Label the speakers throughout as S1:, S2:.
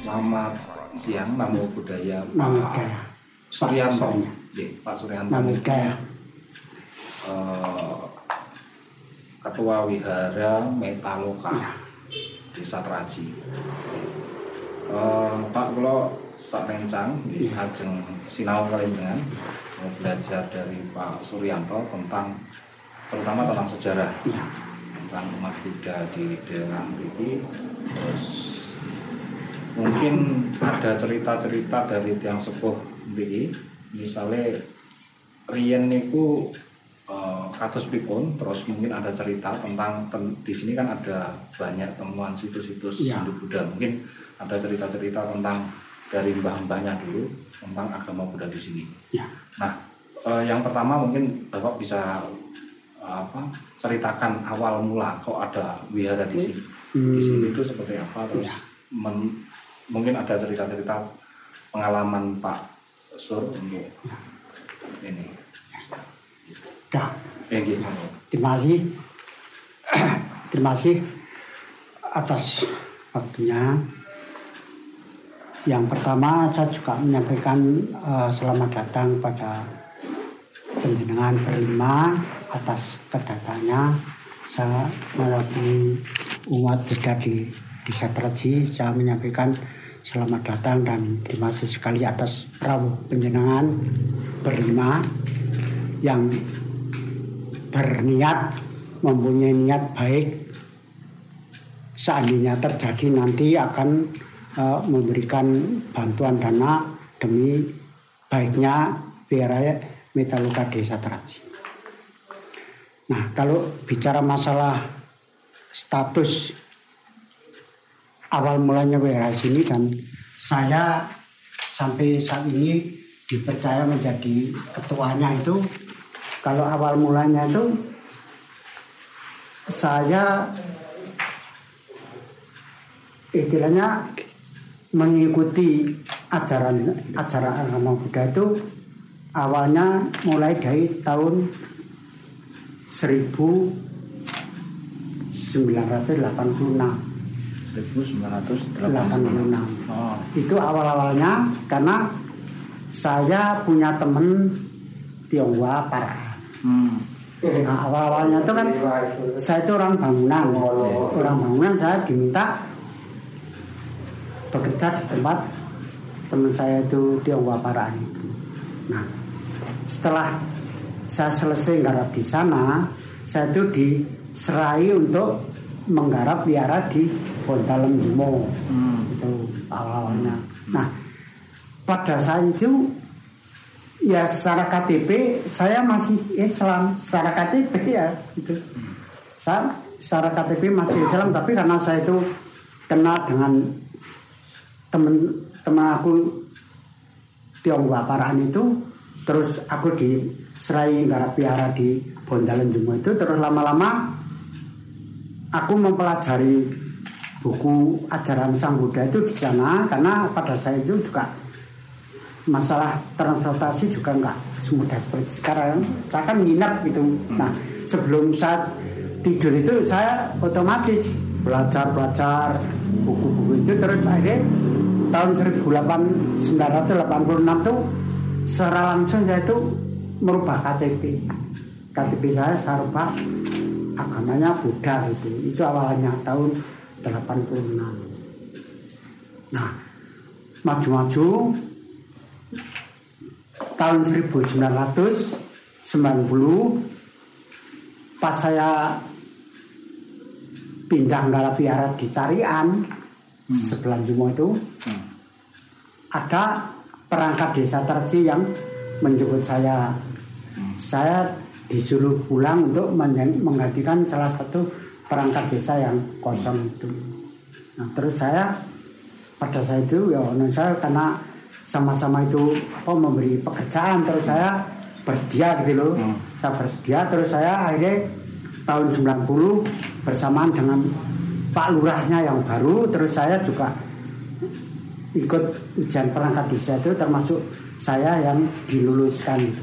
S1: Selamat siang, Namo Buddhaya
S2: Namo
S1: Pak. Suryanto.
S2: Pak
S1: Suryanto.
S2: Namo
S1: ini,
S2: Buddhaya.
S1: eh, Ketua Wihara Metaloka
S2: Ya.
S1: Desa Traji. Eh, Pak kula sak rencang nggih
S2: Ya.
S1: ajeng sinau kalian mau belajar dari Pak Suryanto tentang terutama tentang sejarah
S2: Ya.
S1: tentang umat Buddha di daerah ini terus mungkin ada cerita-cerita dari tiang sepuh ini misalnya Rien niku eh, kados pripun terus mungkin ada cerita tentang ten- di sini kan ada banyak temuan situs-situs
S2: Iya.
S1: Hindu Buddha mungkin ada cerita-cerita tentang dari mbah-mbahnya dulu tentang agama Buddha di sini.
S2: Ya.
S1: Nah, eh, yang pertama mungkin Bapak bisa eh, apa ceritakan awal mula kok ada wihara di sini. Di sini
S2: Hmm.
S1: itu seperti apa terus
S2: Ya.
S1: men- mungkin ada cerita-cerita pengalaman Pak Sur untuk ini.
S2: Dah. Terima kasih. Terima kasih atas waktunya. Yang pertama saya juga menyampaikan eh, selamat datang pada penjenengan berlima atas kedatangannya. Saya mewakili umat Buddha di Desa Traji. Saya menyampaikan selamat datang dan terima kasih sekali atas rawuh penjenengan berlima yang berniat mempunyai niat baik seandainya terjadi nanti akan eh, memberikan bantuan dana demi baiknya wilayah Metaluka Desa Teraji. Nah, kalau bicara masalah status awal mulanya wilayah sini dan saya sampai saat ini dipercaya menjadi ketuanya itu kalau awal mulanya itu saya istilahnya mengikuti ajaran ajaran agama Buddha itu awalnya mulai dari tahun 1986
S1: 1986.
S2: 86
S1: Oh,
S2: itu awal-awalnya karena saya punya temen Tionghoa para
S1: hmm.
S2: Nah, awal-awalnya itu kan saya itu orang bangunan, orang bangunan saya diminta bekerja di tempat teman saya itu Paraan itu. Nah, setelah saya selesai garap di sana, saya itu diserai untuk menggarap biara di Bontalem Jumo
S1: Hmm.
S2: itu awal-awalnya. Nah, pada saat itu ya secara KTP saya masih Islam. Secara KTP ya gitu. Saya secara KTP masih Islam tapi karena saya itu kenal dengan temen teman aku Tionghoa Parahan itu terus aku diserai garap piara di Bondalan Jumo itu terus lama-lama aku mempelajari buku ajaran Sang Buddha itu di sana karena pada saya itu juga masalah transportasi juga nggak semudah seperti sekarang. Saya kan nginep gitu. Nah sebelum saat tidur itu saya otomatis belajar belajar buku-buku itu terus akhirnya tahun 1886 tuh secara langsung saya itu merubah KTP. KTP saya saya rubah agamanya Buddha gitu. Itu awalnya tahun 86. Nah, maju-maju tahun 1990 pas saya pindah Ngalapiara di Carian sebelah Jumo itu
S1: Hmm.
S2: ada perangkat desa Terci yang menjemput saya. Saya disuruh pulang untuk men- menggantikan salah satu perangkat desa yang kosong itu. Nah terus saya pada saat itu ya saya karena sama-sama itu apa memberi pekerjaan terus saya bersedia gitu loh
S1: Hmm.
S2: saya bersedia terus saya akhirnya tahun 90 bersamaan dengan Pak Lurahnya yang baru, terus saya juga ikut ujian perangkat desa itu termasuk saya yang diluluskan itu.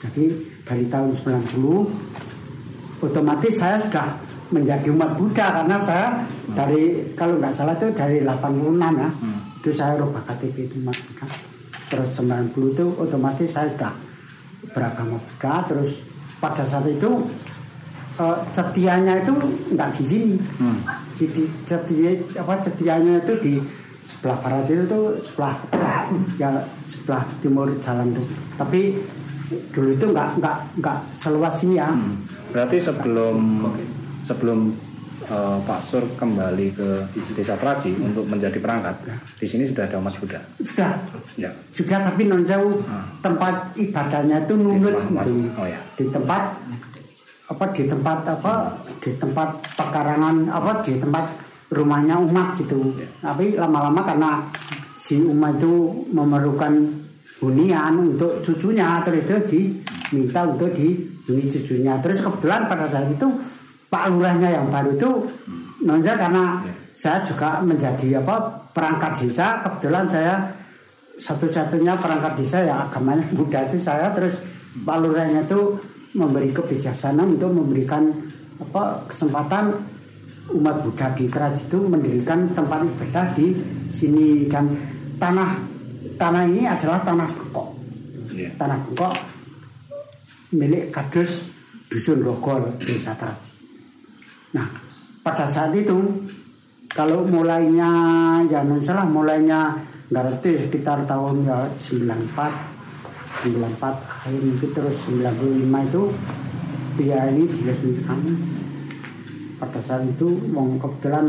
S2: Jadi dari tahun 90 otomatis saya sudah menjadi umat Buddha karena saya dari kalau nggak salah itu dari 86 ya.
S1: Hmm.
S2: Itu saya rubah KTP itu Buddha. Terus 90 itu otomatis saya sudah beragama Buddha terus pada saat itu eh, setianya itu nggak di sini.
S1: Hmm.
S2: Jadi setia apa setianya itu di sebelah barat itu tuh sebelah ya sebelah timur jalan tuh. Tapi dulu itu nggak nggak nggak seluas ini ya.
S1: Hmm. Berarti sebelum sebelum eh, Pak Sur kembali ke Desa Praji untuk menjadi perangkat, di sini sudah ada umat Buddha.
S2: Sudah
S1: Ya.
S2: sudah tapi non jauh
S1: Hmm.
S2: tempat ibadahnya itu
S1: tempat-
S2: gitu.
S1: oh ya.
S2: Di tempat apa di tempat apa di tempat pekarangan apa di tempat rumahnya umat gitu.
S1: Ya.
S2: Tapi lama-lama karena si umat itu memerlukan hunian untuk cucunya terus itu diminta untuk dihuni cucunya terus kebetulan pada saat itu Pak Lurahnya yang baru itu nonja karena
S1: Ya.
S2: saya juga menjadi apa perangkat desa kebetulan saya satu-satunya perangkat desa yang agamanya Buddha itu saya terus Pak Lurahnya itu memberi kebijaksanaan untuk memberikan apa kesempatan umat Buddha di Traj itu mendirikan tempat ibadah di sini dan tanah tanah ini adalah tanah bengkok
S1: Iya.
S2: tanah bengkok milik kadus dusun Rogol desa Traj. Nah pada saat itu kalau mulainya ya non salah mulainya ngerti sekitar tahun ya 94 94 akhir itu terus 95 itu pria ini diresmikan pada saat itu mau kebetulan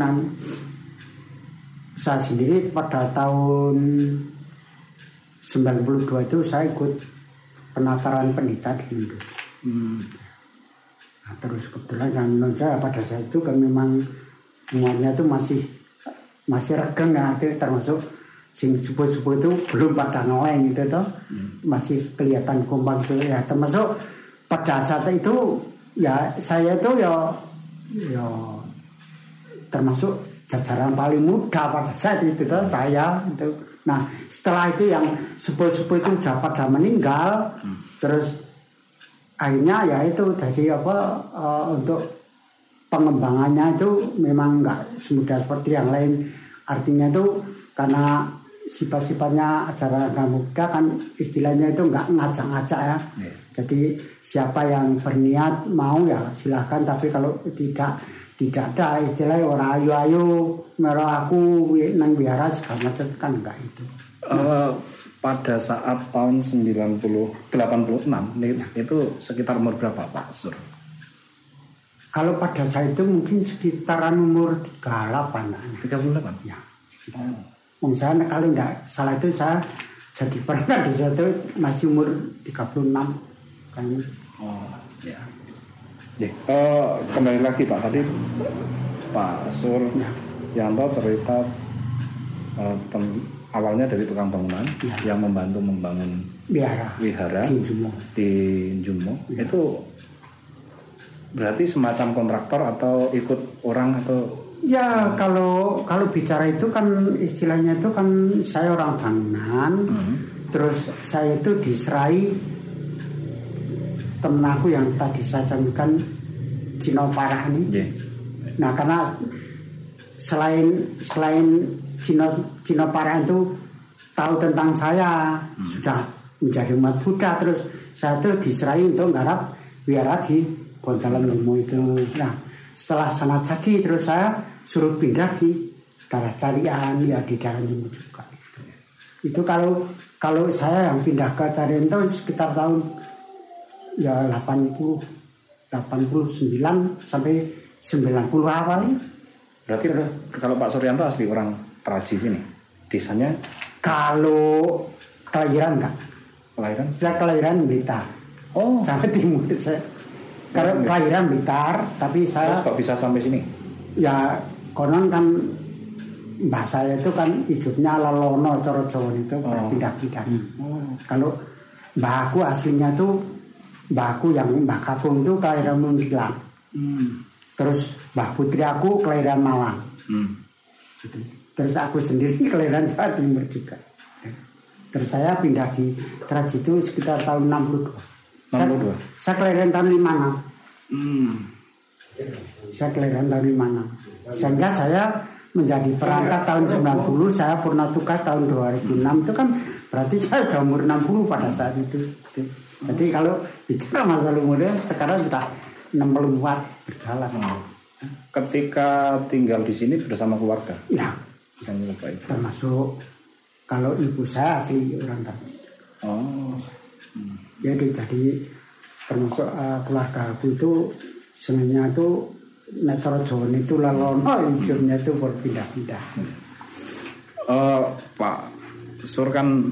S2: saya sendiri pada tahun 92 itu saya ikut penataran pendeta di Indo.
S1: Hmm.
S2: Nah, terus kebetulan non saya pada saat itu kan memang umurnya itu masih masih regeng ya itu termasuk sing sepuh-sepuh itu belum pada ngeleng gitu toh. Masih kelihatan kumpang gitu ya. Termasuk pada saat itu ya saya itu ya ya termasuk jajaran paling muda pada saat itu toh saya itu. Nah setelah itu yang sepuh-sepuh itu sudah pada meninggal terus akhirnya ya itu jadi apa eh, untuk pengembangannya itu memang nggak semudah seperti yang lain. Artinya itu karena sifat-sifatnya acara agama Buddha kan istilahnya itu nggak ngacak-ngacak ya.
S1: Iya.
S2: jadi siapa yang berniat mau ya silahkan tapi kalau tidak tidak ada istilahnya orang ayu-ayu merah aku nang biara segala macam kan enggak itu.
S1: Eh, pada saat tahun 90 86 nih, itu sekitar umur berapa Pak Sur?
S2: kalau pada saat itu mungkin sekitaran umur 38 an
S1: 38.
S2: ya
S1: Oh.
S2: Saya kalau enggak salah itu saya jadi pernah di situ masih umur 36 kan
S1: Oh, ya. Ya, eh, kembali lagi Pak tadi Pak Sur
S2: Ya.
S1: Yanto cerita eh, tem- awalnya dari tukang bangunan
S2: Ya.
S1: yang membantu membangun
S2: biara
S1: wihara
S2: di Jumo.
S1: di Jumo
S2: Ya.
S1: itu berarti semacam kontraktor atau ikut orang atau
S2: Ya kalau kalau bicara itu kan istilahnya itu kan saya orang bangunan,
S1: Hmm.
S2: terus saya itu diserai temen aku yang tadi saya sampaikan Cino Parah nih.
S1: Iya.
S2: Nah karena selain selain Cino Cino Parah itu tahu tentang saya sudah menjadi umat Buddha terus saya itu diserai untuk garap biara di Bontalan Lumo itu. Nah setelah sana jadi terus saya suruh pindah di daerah Carian ya di daerah Lumo juga. Itu kalau kalau saya yang pindah ke Carian itu sekitar tahun ya 80 89 sampai 90 awal
S1: berarti kalau Pak Suryanto asli orang Teraji sini. Desanya
S2: kalau kelahiran enggak
S1: kelahiran?
S2: Saya kelahiran Blitar.
S1: Oh.
S2: Jawa Timur saya kalau
S1: Hmm.
S2: kelahiran Blitar tapi
S1: terus
S2: saya
S1: kok bisa sampai sini?
S2: Ya konon kan mbah saya itu kan hidupnya lelono coro Jawa itu
S1: Oh.
S2: berpindah-pindah
S1: oh.
S2: Kalau mbah aku aslinya tuh mbah aku yang mbah kakung itu kelahiran Mundilan.
S1: Hmm.
S2: terus mbah putri aku kelahiran Malang.
S1: Hmm.
S2: Gitu. Terus aku sendiri kelahiran Jawa Timur juga. Terus saya pindah di Keras itu sekitar tahun 62. Saya,
S1: 62.
S2: saya kelahiran tahun 56.
S1: Hmm.
S2: Saya kelahiran tahun 56. Sehingga saya menjadi perangkat tahun 90, saya purna tugas tahun 2006 itu kan berarti saya sudah umur 60 pada saat itu. Jadi kalau bicara masalah umurnya sekarang sudah 64 berjalan.
S1: Ketika tinggal di sini bersama keluarga,
S2: Ya,
S1: lupa
S2: termasuk kalau ibu saya sih orang tadi.
S1: Oh.
S2: Jadi jadi termasuk eh, keluarga aku itu senangnya itu Jawa itu lalono hidupnya itu berpindah-pindah.
S1: Eh, Pak Sur kan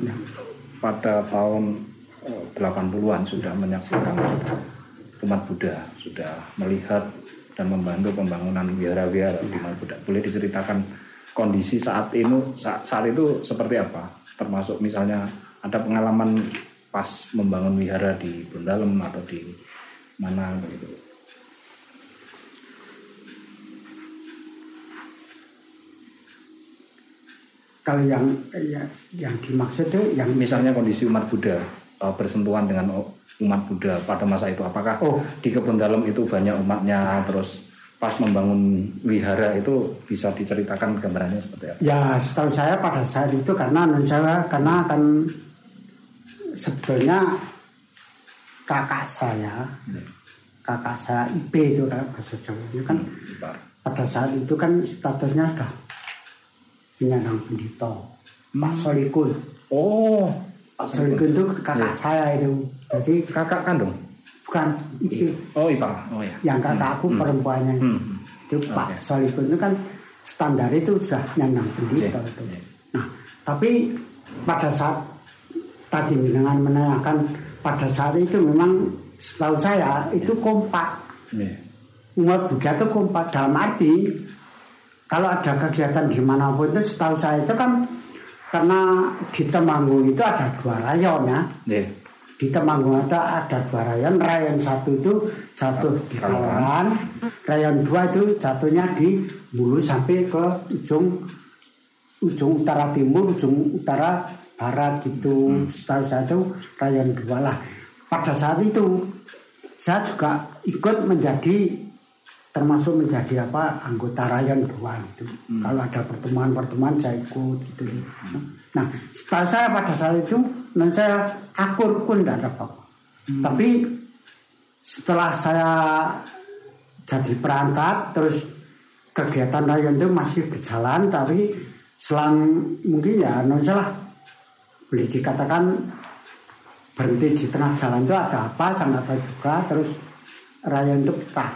S1: pada tahun eh, 80-an sudah menyaksikan umat Buddha, sudah melihat dan membantu pembangunan wihara-wihara di umat Buddha. Boleh diceritakan kondisi saat itu saat, itu seperti apa? Termasuk misalnya ada pengalaman pas membangun wihara di Bundalem atau di mana begitu.
S2: Kalau yang ya, yang dimaksud itu yang
S1: Misalnya kondisi umat Buddha eh, bersentuhan dengan umat Buddha pada masa itu, apakah
S2: Oh.
S1: di kebun dalam itu banyak umatnya, terus pas membangun wihara itu bisa diceritakan gambarannya seperti apa?
S2: ya setahu saya pada saat itu karena saya karena kan sebetulnya kakak saya kakak saya IP itu kan bahasa Jawa itu kan.
S1: Pak.
S2: pada saat itu kan statusnya sudah penyandang pendito Pak Solikun.
S1: Oh,
S2: Pak Solikun itu kakak saya itu. Jadi
S1: kakak kandung?
S2: Bukan IP
S1: Oh, ipar. Oh ya.
S2: yang kakak aku perempuannya
S1: Hmm.
S2: itu
S1: Oke.
S2: Pak Solikun itu kan standar itu sudah nyandang pendito
S1: Oke.
S2: itu. Nah, tapi pada saat tadi dengan menanyakan pada saat itu memang setahu saya itu kompak
S1: Iya.
S2: umat Buddha itu kompak dalam arti kalau ada kegiatan di mana pun itu setahu saya itu kan karena di Temanggung itu ada dua rayon ya
S1: Iya.
S2: Di Temanggung ada ada dua rayon. Rayon satu itu jatuh di Kalawan rayon dua itu jatuhnya di Bulu sampai ke ujung ujung utara timur ujung utara barat gitu. Setahu saya itu rayon dua lah. Pada saat itu saya juga ikut menjadi termasuk menjadi apa anggota rayon dua itu. Kalau ada pertemuan-pertemuan saya ikut gitu nah setelah saya pada saat itu dan saya akur pun tidak ada apa-apa. Tapi setelah saya jadi perangkat terus kegiatan rayon itu masih berjalan tapi selang mungkin ya non salah boleh dikatakan berhenti di tengah jalan itu ada apa saya nggak tahu juga terus rayon itu pecah.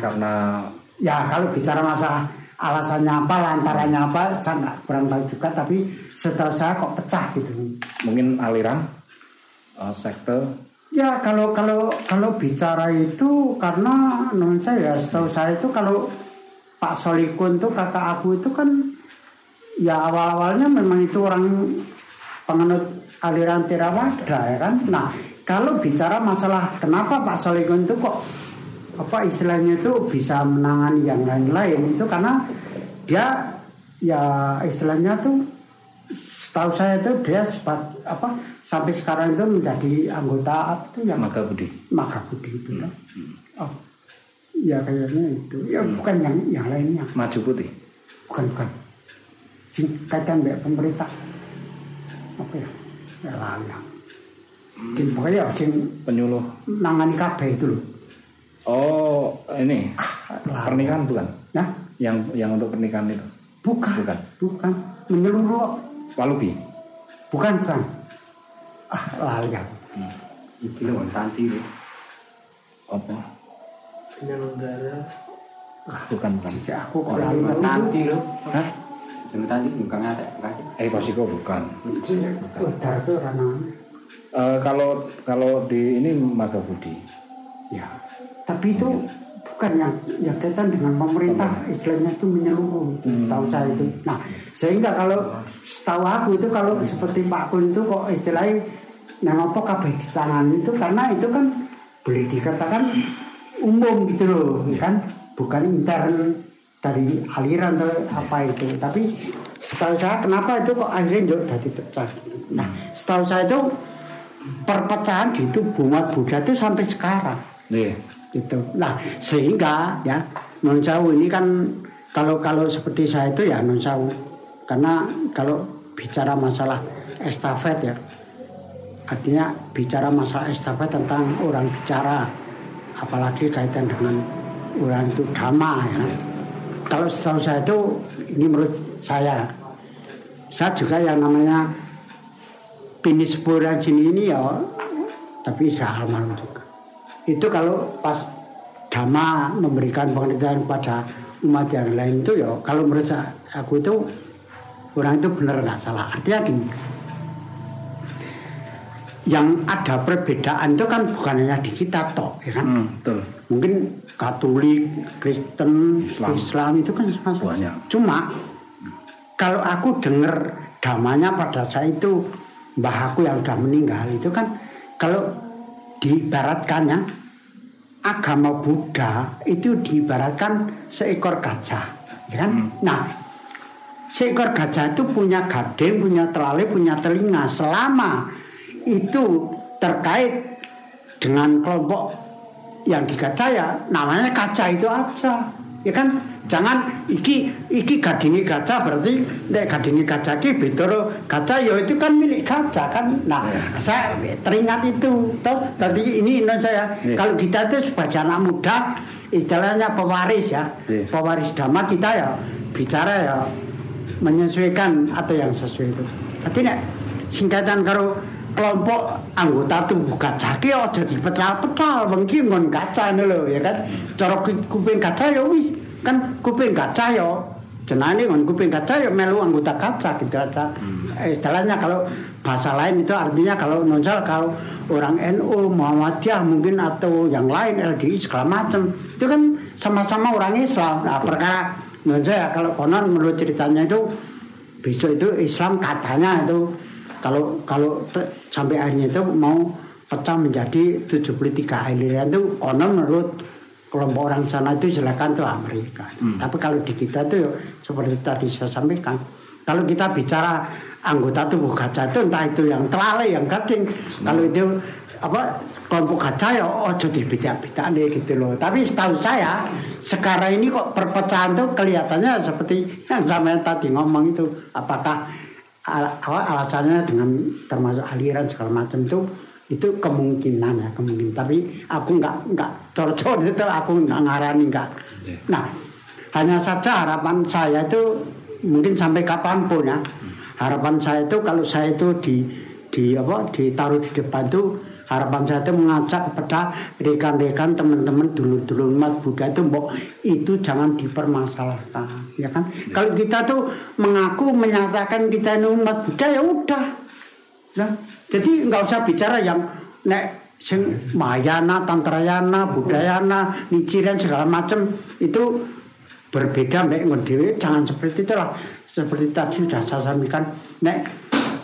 S1: Karena
S2: ya kalau bicara masalah alasannya apa lantarannya apa saya nggak kurang tahu juga tapi setelah saya kok pecah gitu
S1: mungkin aliran eh, sekte
S2: Ya kalau kalau kalau bicara itu karena non saya setahu saya itu kalau Pak Solikun tuh kakak aku itu kan ya awal awalnya memang itu orang penganut aliran Theravada ya kan. Nah kalau bicara masalah kenapa Pak Solikun itu kok apa istilahnya itu bisa menangani yang lain-lain itu karena dia ya istilahnya tuh setahu saya itu dia sebat, apa sampai sekarang itu menjadi anggota apa itu yang
S1: Maga Budi.
S2: Maka Budi itu kan. Oh, ya kayaknya itu. Ya bukan yang yang lainnya.
S1: Maju Putih.
S2: Bukan bukan. Kaitan dengan pemerintah. Apa ya? Ya lali. Sing pokoknya sing
S1: Penyuluh.
S2: nangani kabeh itu loh.
S1: Oh, ini
S2: Lali.
S1: pernikahan bukan?
S2: Ya,
S1: Yang yang untuk pernikahan itu.
S2: bukan.
S1: Bukan.
S2: Bukan. Menyeluruh.
S1: Walubi.
S2: Bukan bukan. Ah, lali aku.
S3: Iki lho tanti lho.
S1: Apa?
S3: Penyelenggara
S1: Bukan bukan.
S2: Sisi aku kok lali
S3: tanti lho.
S1: Hah?
S3: Jeneng tanti bukan bukan.
S1: Eh Pasiko bukan.
S2: Udar itu ranah.
S1: Eh, kalau kalau di ini Maga Budi.
S2: Ya, tapi itu bukan yang yang kaitan dengan pemerintah. Istilahnya itu menyeluruh itu setahu saya itu. Nah, sehingga kalau setahu aku itu kalau seperti Pak Kun itu kok istilahnya nang apa kabeh di tangan itu? Karena itu kan boleh dikatakan umum gitu loh kan? Bukan intern dari aliran atau apa itu. Tapi setahu saya kenapa itu kok akhirnya juga jadi pecah? Nah setahu saya itu perpecahan di tubuh umat Buddha itu sampai sekarang.
S1: Iya.
S2: Gitu. Nah sehingga ya non Sewu ini kan kalau kalau seperti saya itu ya non Sewu karena kalau bicara masalah estafet ya artinya bicara masalah estafet tentang orang bicara apalagi kaitan dengan orang itu dhamma ya. Kalau setahu saya itu ini menurut saya. Saya juga yang namanya Pinis sini ini ya tapi saya almarhum itu kalau pas Dhamma memberikan pengertian kepada umat yang lain itu ya kalau menurut aku itu orang itu benar nggak salah artinya gini yang ada perbedaan itu kan bukan hanya di kita toh ya kan
S1: Hmm, betul.
S2: mungkin Katolik, Kristen,
S1: Islam.
S2: Islam, itu kan sama
S1: Banyak.
S2: Cuma kalau aku dengar damanya pada saya itu mbah aku yang sudah meninggal itu kan kalau diibaratkan ya agama Buddha itu diibaratkan seekor gajah, ya kan? Nah, seekor gajah itu punya gading, punya terali, punya telinga. Selama itu terkait dengan kelompok yang dikata ya namanya kaca itu aja ya kan? Jangan iki iki gadingi kaca berarti nek gadingi kaca ki betoro kaca ya itu kan milik kaca kan? Nah saya teringat itu toh. Tadi ini Indonesia ya.
S1: Iya.
S2: kalau kita itu sebagai anak muda istilahnya pewaris ya.
S1: Iya.
S2: pewaris dhamma kita ya bicara ya menyesuaikan atau yang sesuai itu. Nek singkatan karo kelompok anggota tubuh kaca ki aja dipetal-petal mengki ngon kaca lho ya kan? Cara ku- kuping kaca ya wis kan kuping kaca ya jenenge ngon kuping kaca ya melu anggota kaca gitu aja. Eh, istilahnya kalau bahasa lain itu artinya kalau nonsal kalau orang NU Muhammadiyah mungkin atau yang lain LDI segala macam. Itu kan sama-sama orang Islam. Nah perkara nonsal ya kalau konon menurut ceritanya itu besok itu Islam katanya itu kalau kalau te- sampai akhirnya itu mau pecah menjadi 73 aliran itu konon menurut kelompok orang sana itu silakan tuh Amerika. Tapi kalau di kita tuh ya, seperti tadi saya sampaikan, kalau kita bicara anggota tubuh kaca itu entah itu yang telale yang gading, kalau itu apa kelompok kaca ya oh jadi beda-beda nih gitu loh. Tapi setahu saya sekarang ini kok perpecahan tuh kelihatannya seperti yang sama tadi ngomong itu apakah al- alasannya dengan termasuk aliran segala macam itu itu kemungkinan ya kemungkinan. Tapi aku nggak nggak cocok itu aku nggak ngarani nggak. Nah hanya saja harapan saya itu mungkin sampai kapan pun ya. Harapan saya itu kalau saya itu di di apa ditaruh di depan itu harapan saya itu mengajak kepada rekan-rekan teman-teman dulu-dulu umat Buddha itu mbok itu jangan dipermasalahkan ya kan? Kalau kita tuh mengaku menyatakan kita ini umat Buddha ya udah. Nah, jadi nggak usah bicara yang nek sing Mahayana, Tantrayana, Budayana, Nichiren segala macam itu berbeda mbek ngon dhewe jangan seperti itulah. Seperti tadi sudah saya sampaikan nek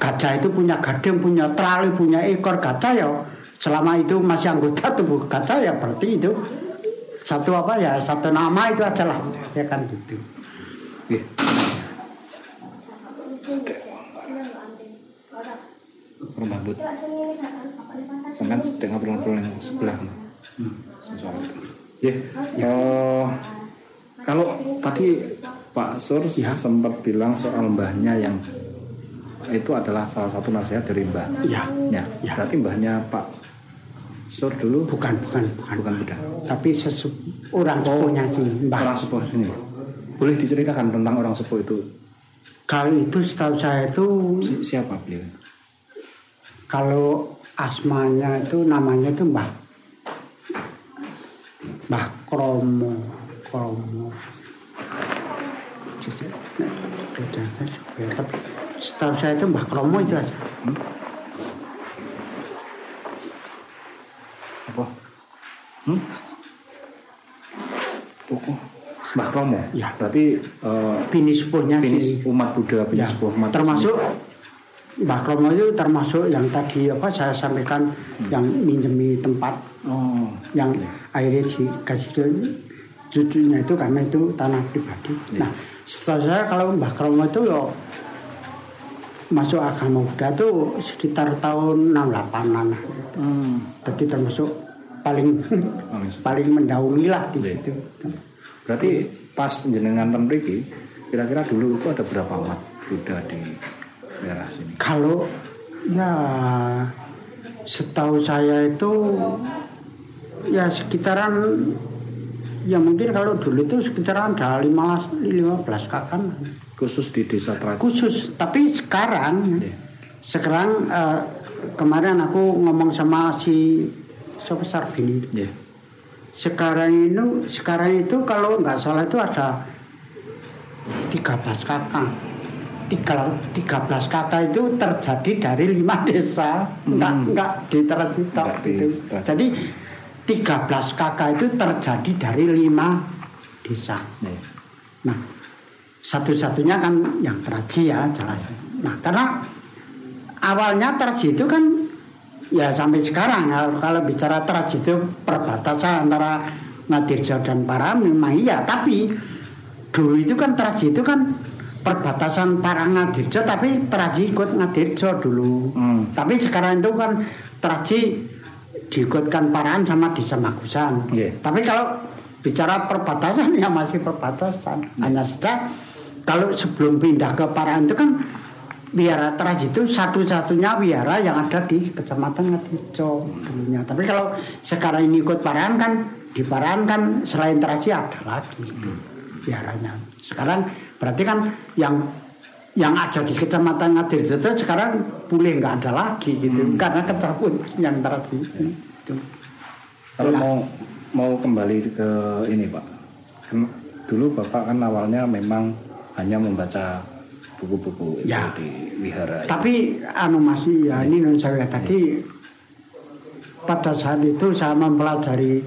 S2: gajah itu punya gading, punya trali, punya ekor gajah ya selama itu masih anggota tubuh gajah ya berarti itu satu apa ya satu nama itu aja lah ya kan gitu.
S1: Nggih. Rumah. Sampai sedang ngobrol-ngobrol yang sebelah. Ya. eh, kalau tadi Pak Sur
S2: Ya.
S1: sempat bilang soal mbahnya yang itu adalah salah satu nasihat dari mbah.
S2: Ya,
S1: Ya,
S2: Ya.
S1: berarti mbahnya Pak Sur dulu?
S2: Bukan bukan bukan,
S1: bukan. Buddha.
S2: tapi sesu, orang sepuhnya sih mbah.
S1: Orang sepuh ini. Boleh diceritakan tentang orang sepuh itu?
S2: Kalau itu setahu saya itu
S1: Si- siapa beliau?
S2: kalau asmanya itu namanya itu Mbah. Mbah Kromo Kromo. Setahu saya itu Mbah Kromo itu aja
S1: Apa? Hmm? Oh, Mbah Kromo.
S2: Ya.
S1: Berarti eh,
S2: bini sepuhnya
S1: finis
S2: si
S1: umat Buddha, finis
S2: ya,
S1: umat
S2: termasuk Mbah Kromo itu termasuk yang tadi apa saya sampaikan yang minjemi tempat
S1: Oh,
S2: yang akhirnya dikasih ke cucunya itu karena itu tanah pribadi.
S1: Iya.
S2: Nah, setelah saya kalau Mbah Kromo itu yo masuk agama Buddha itu sekitar tahun 68-an.
S1: Hmm.
S2: Jadi termasuk paling paling mendahului lah di situ.
S1: Berarti pas jenengan ten mriki, kira-kira dulu itu ada berapa umat Buddha di daerah sini?
S2: Kalau ya setahu saya itu ya sekitaran ya mungkin kalau dulu itu sekitaran ada 15 15 kakak
S1: Khusus di desa Tratu.
S2: khusus tapi sekarang
S1: Iya.
S2: sekarang eh, kemarin aku ngomong sama si siapa Sarbini
S1: Iya.
S2: sekarang itu sekarang itu kalau nggak salah itu ada 13 kakak tiga, 13 kakak itu terjadi dari lima desa nggak nggak di Tercito
S1: Nggak di
S2: gitu. Jadi 13 kakak itu terjadi dari lima desa nah satu-satunya kan yang teraji ya jelas nah karena awalnya teraji itu kan ya sampai sekarang kalau, kalau bicara teraji itu perbatasan antara Ngadirjo dan Param memang iya tapi dulu itu kan teraji itu kan perbatasan Parang Ngadirjo tapi teraji ikut Ngadirjo dulu
S1: Hmm.
S2: tapi sekarang itu kan teraji diikutkan Paran sama Desa Magusan
S1: Iya.
S2: tapi kalau bicara perbatasan ya masih perbatasan hanya saja kalau sebelum pindah ke Paran itu kan Biara Teraji itu satu-satunya biara yang ada di Kecamatan Ngatijo dulunya. Tapi kalau sekarang ini ikut Paran kan di Paran kan selain Teraji ada lagi biaranya. Sekarang berarti kan yang yang ada di Kecamatan Ngadirjo itu sekarang boleh nggak ada lagi gitu karena ketaput yang Teraji itu.
S1: Kalau
S2: Itulah.
S1: mau mau kembali ke ini Pak, kan dulu Bapak kan awalnya memang hanya membaca buku-buku itu
S2: Ya.
S1: di wihara.
S2: Tapi anu masih ya ini non saya tadi pada saat itu saya mempelajari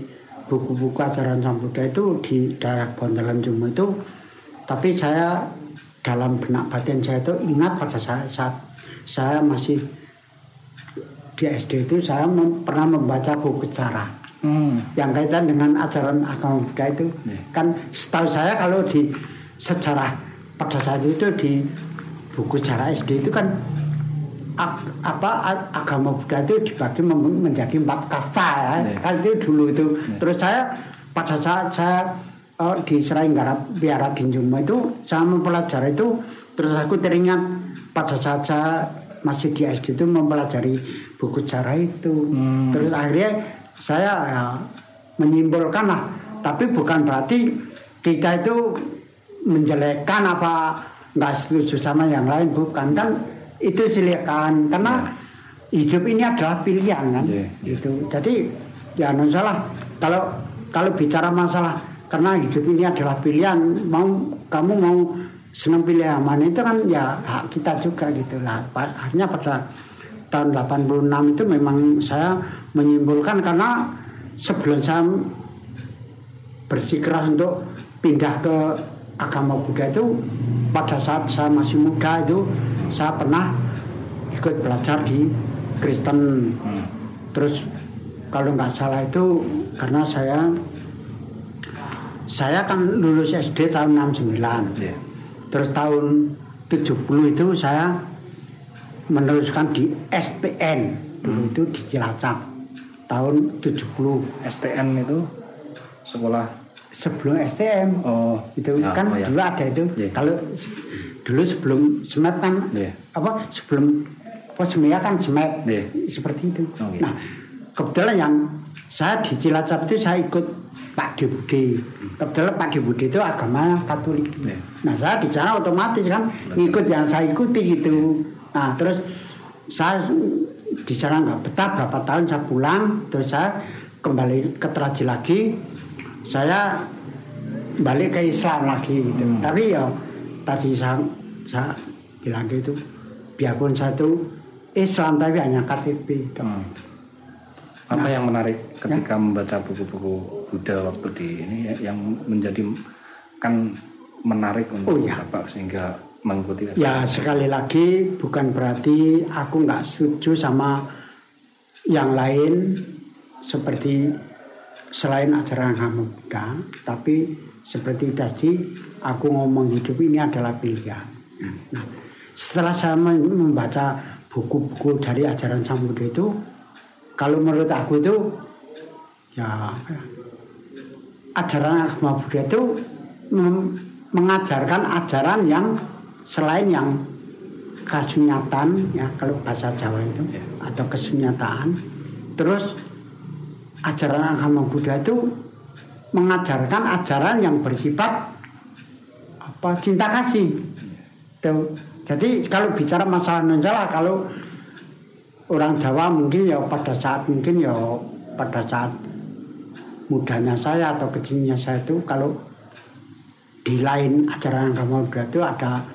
S2: buku-buku ajaran Sang Buddha itu di daerah Bondolan Jumo itu tapi saya dalam benak batin saya itu ingat pada saat, saat saya masih di SD itu saya mem- pernah membaca buku sejarah
S1: Hmm.
S2: yang kaitan dengan ajaran agama Buddha itu
S1: Iya.
S2: kan setahu saya kalau di sejarah pada saat itu di buku sejarah SD itu kan ag- apa agama Buddha itu dibagi menjadi empat kasta ya.
S1: Iya.
S2: kan itu dulu itu. Terus saya pada saat saya eh, di Serainggara Biara Dinjumo itu saya mempelajari itu terus aku teringat pada saat saya masih di SD itu mempelajari buku sejarah itu.
S1: Hmm.
S2: terus akhirnya saya ya, menyimpulkan lah tapi bukan berarti kita itu menjelekkan apa nggak setuju sama yang lain bukan. Kan itu silakan karena hidup ini adalah pilihan kan.
S1: Iya, iya.
S2: itu jadi ya non salah. Kalau kalau bicara masalah karena hidup ini adalah pilihan mau kamu mau senang pilih yang mana itu kan ya hak kita juga gitu lah. Akhirnya pada tahun 86 itu memang saya menyimpulkan karena sebelum saya bersikeras untuk pindah ke agama Buddha itu pada saat saya masih muda itu saya pernah ikut belajar di Kristen.
S1: Hmm.
S2: terus kalau nggak salah itu karena saya saya kan lulus SD tahun 69
S1: Iya.
S2: terus tahun 70 itu saya meneruskan di SPN dulu itu di Cilacap tahun 70
S1: STN itu sekolah
S2: sebelum STM
S1: oh
S2: itu
S1: ya,
S2: kan
S1: oh, ya.
S2: dulu ada itu
S1: Iya.
S2: kalau dulu sebelum SMAP kan
S1: Iya.
S2: apa sebelum posmia kan SMAP
S1: Iya.
S2: seperti itu
S1: Oh, iya.
S2: nah kebetulan yang saya di Cilacap itu saya ikut Pak Debudi kebetulan Pak Debudi itu agama Katolik
S1: Iya.
S2: nah saya di sana otomatis kan ngikut yang saya ikuti gitu nah terus saya di sana nggak betah berapa tahun saya pulang terus saya kembali ke Teraji lagi saya balik ke Islam lagi gitu.
S1: Hmm.
S2: Tapi ya tadi saya, saya bilang gitu, biarpun saya itu Islam tapi hanya KTP. gitu.
S1: Hmm. Apa
S2: Nah.
S1: yang menarik ketika membaca buku-buku Buddha waktu di ini ya, yang menjadi kan menarik untuk
S2: Oh, iya.
S1: Bapak sehingga mengikuti
S2: Ya sekali lagi bukan berarti aku nggak setuju sama yang lain seperti selain ajaran agama Buddha, tapi seperti tadi aku ngomong hidup ini adalah pilihan. Nah, setelah saya membaca buku-buku dari ajaran Sang Buddha itu, kalau menurut aku itu ya ajaran agama Buddha itu mengajarkan ajaran yang selain yang kasunyatan ya kalau bahasa Jawa itu atau kesunyataan terus ajaran agama Buddha itu mengajarkan ajaran yang bersifat apa cinta kasih. Tuh. Jadi kalau bicara masalah menjala kalau orang Jawa mungkin ya pada saat mungkin ya pada saat mudanya saya atau kecilnya saya itu kalau di lain ajaran agama Buddha itu ada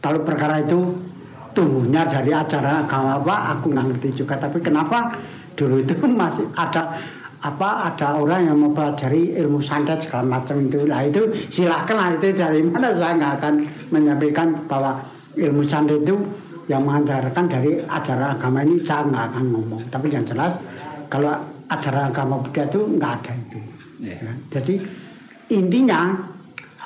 S2: kalau perkara itu tumbuhnya dari ajaran agama apa aku nggak ngerti juga tapi kenapa dulu itu masih ada apa ada orang yang mempelajari ilmu santet segala macam itu lah itu silakan lah itu dari mana saya nggak akan menyampaikan bahwa ilmu santet itu yang mengajarkan dari ajaran agama ini saya nggak akan ngomong tapi yang jelas kalau ajaran agama Buddha itu nggak ada itu yeah. ya. jadi intinya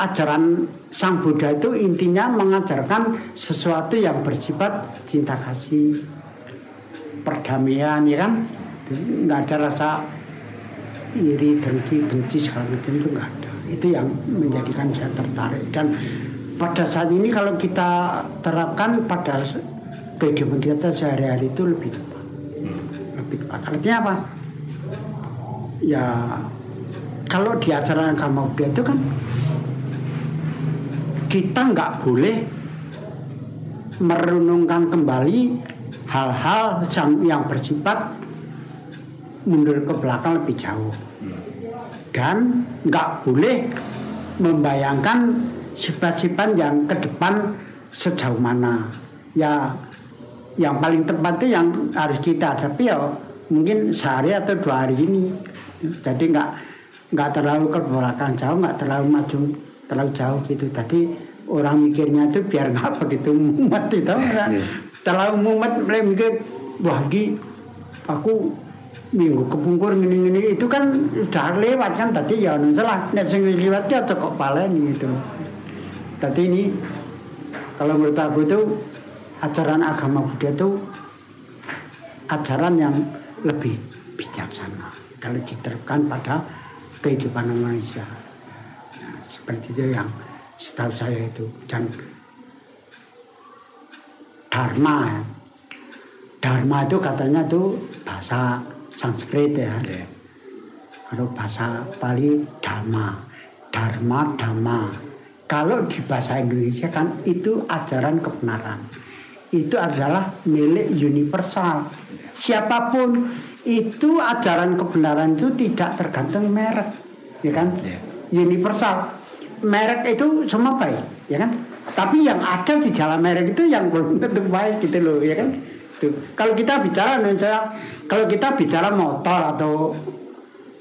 S2: ajaran Sang Buddha itu intinya mengajarkan sesuatu yang bersifat cinta kasih perdamaian ya kan? Nggak ada rasa iri dengki benci segala macam itu nggak ada. Itu yang menjadikan saya tertarik. Dan pada saat ini kalau kita terapkan pada kehidupan kita sehari-hari itu lebih tepat. Lebih tepat. Artinya apa? Ya kalau di acara agama Buddha itu kan kita nggak boleh merenungkan kembali hal-hal yang bersifat mundur ke belakang lebih jauh. Dan nggak boleh membayangkan sifat-sifat yang ke depan sejauh mana. Ya yang paling tepat itu yang harus kita hadapi ya mungkin sehari atau dua hari ini. Jadi nggak nggak terlalu ke belakang jauh nggak terlalu maju terlalu jauh gitu. Tadi orang mikirnya itu biar nggak begitu mumet itu. Terlalu mumet mikir wah aku minggu kepungkur ini ini itu kan sudah lewat kan tadi ya anu salah. Nek sing lewat ya kok paleni itu tadi ini kalau menurut aku itu ajaran agama Buddha itu ajaran yang lebih bijaksana. Kalau diterapkan pada kehidupan manusia. Nah, seperti itu yang setahu saya itu. Dan dharma dharma itu katanya tuh bahasa Sanskrit ya. Yeah. Kalau bahasa Pali Dharma, Dharma Dhamma. Kalau di bahasa Indonesia kan itu ajaran kebenaran. Itu adalah milik universal. Siapa pun itu ajaran kebenaran itu tidak tergantung merek, ya kan? Yeah. Universal. Merek itu semua baik, ya kan? Tapi yang ada di dalam merek itu yang belum tentu baik gitu loh, ya kan? Tuh. Kalau kita bicara Indonesia, kalau kita bicara motor atau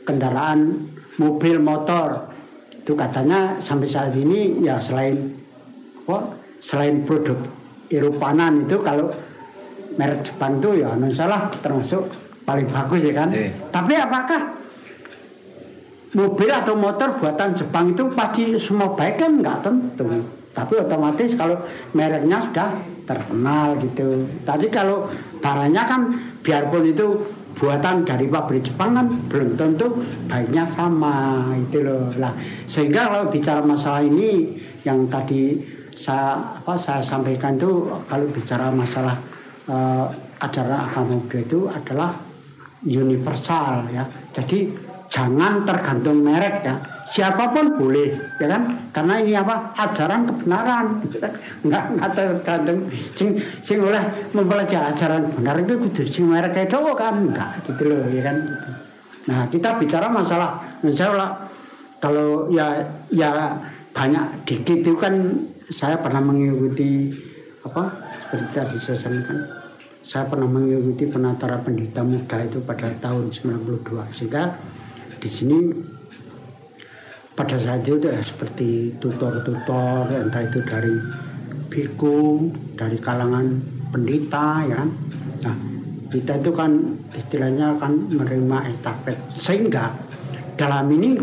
S2: kendaraan mobil motor itu katanya sampai saat ini ya selain apa selain produk Eropanan itu kalau merek Jepang itu ya Indonesia lah termasuk paling bagus ya kan. Yeah. Tapi apakah mobil atau motor buatan Jepang itu pasti semua baik kan nggak tentu. Tapi otomatis kalau mereknya sudah terkenal gitu. Tadi kalau barangnya kan biarpun itu buatan dari pabrik Jepang kan belum tentu baiknya sama itu loh. Lah sehingga kalau bicara masalah ini yang tadi saya apa saya sampaikan itu kalau bicara masalah uh, ajaran agama itu adalah universal ya. Jadi jangan tergantung merek ya siapa pun boleh ya kan? Karena ini apa? Ajaran kebenaran nggak nggak tergantung. Sing sing oleh mempelajari ajaran benar itu kudu sing mereka itu kan? Enggak gitu loh ya kan? Gitu. nah kita bicara masalah misalnya kalau ya ya banyak dikit itu kan saya pernah mengikuti apa? Seperti tadi saya sampaikan saya pernah mengikuti penatara pendeta muda itu pada tahun 92 sehingga di sini pada saat itu seperti tutor-tutor entah itu dari biku dari kalangan pendeta ya kan? Nah kita itu kan istilahnya kan menerima estafet. Sehingga dalam ini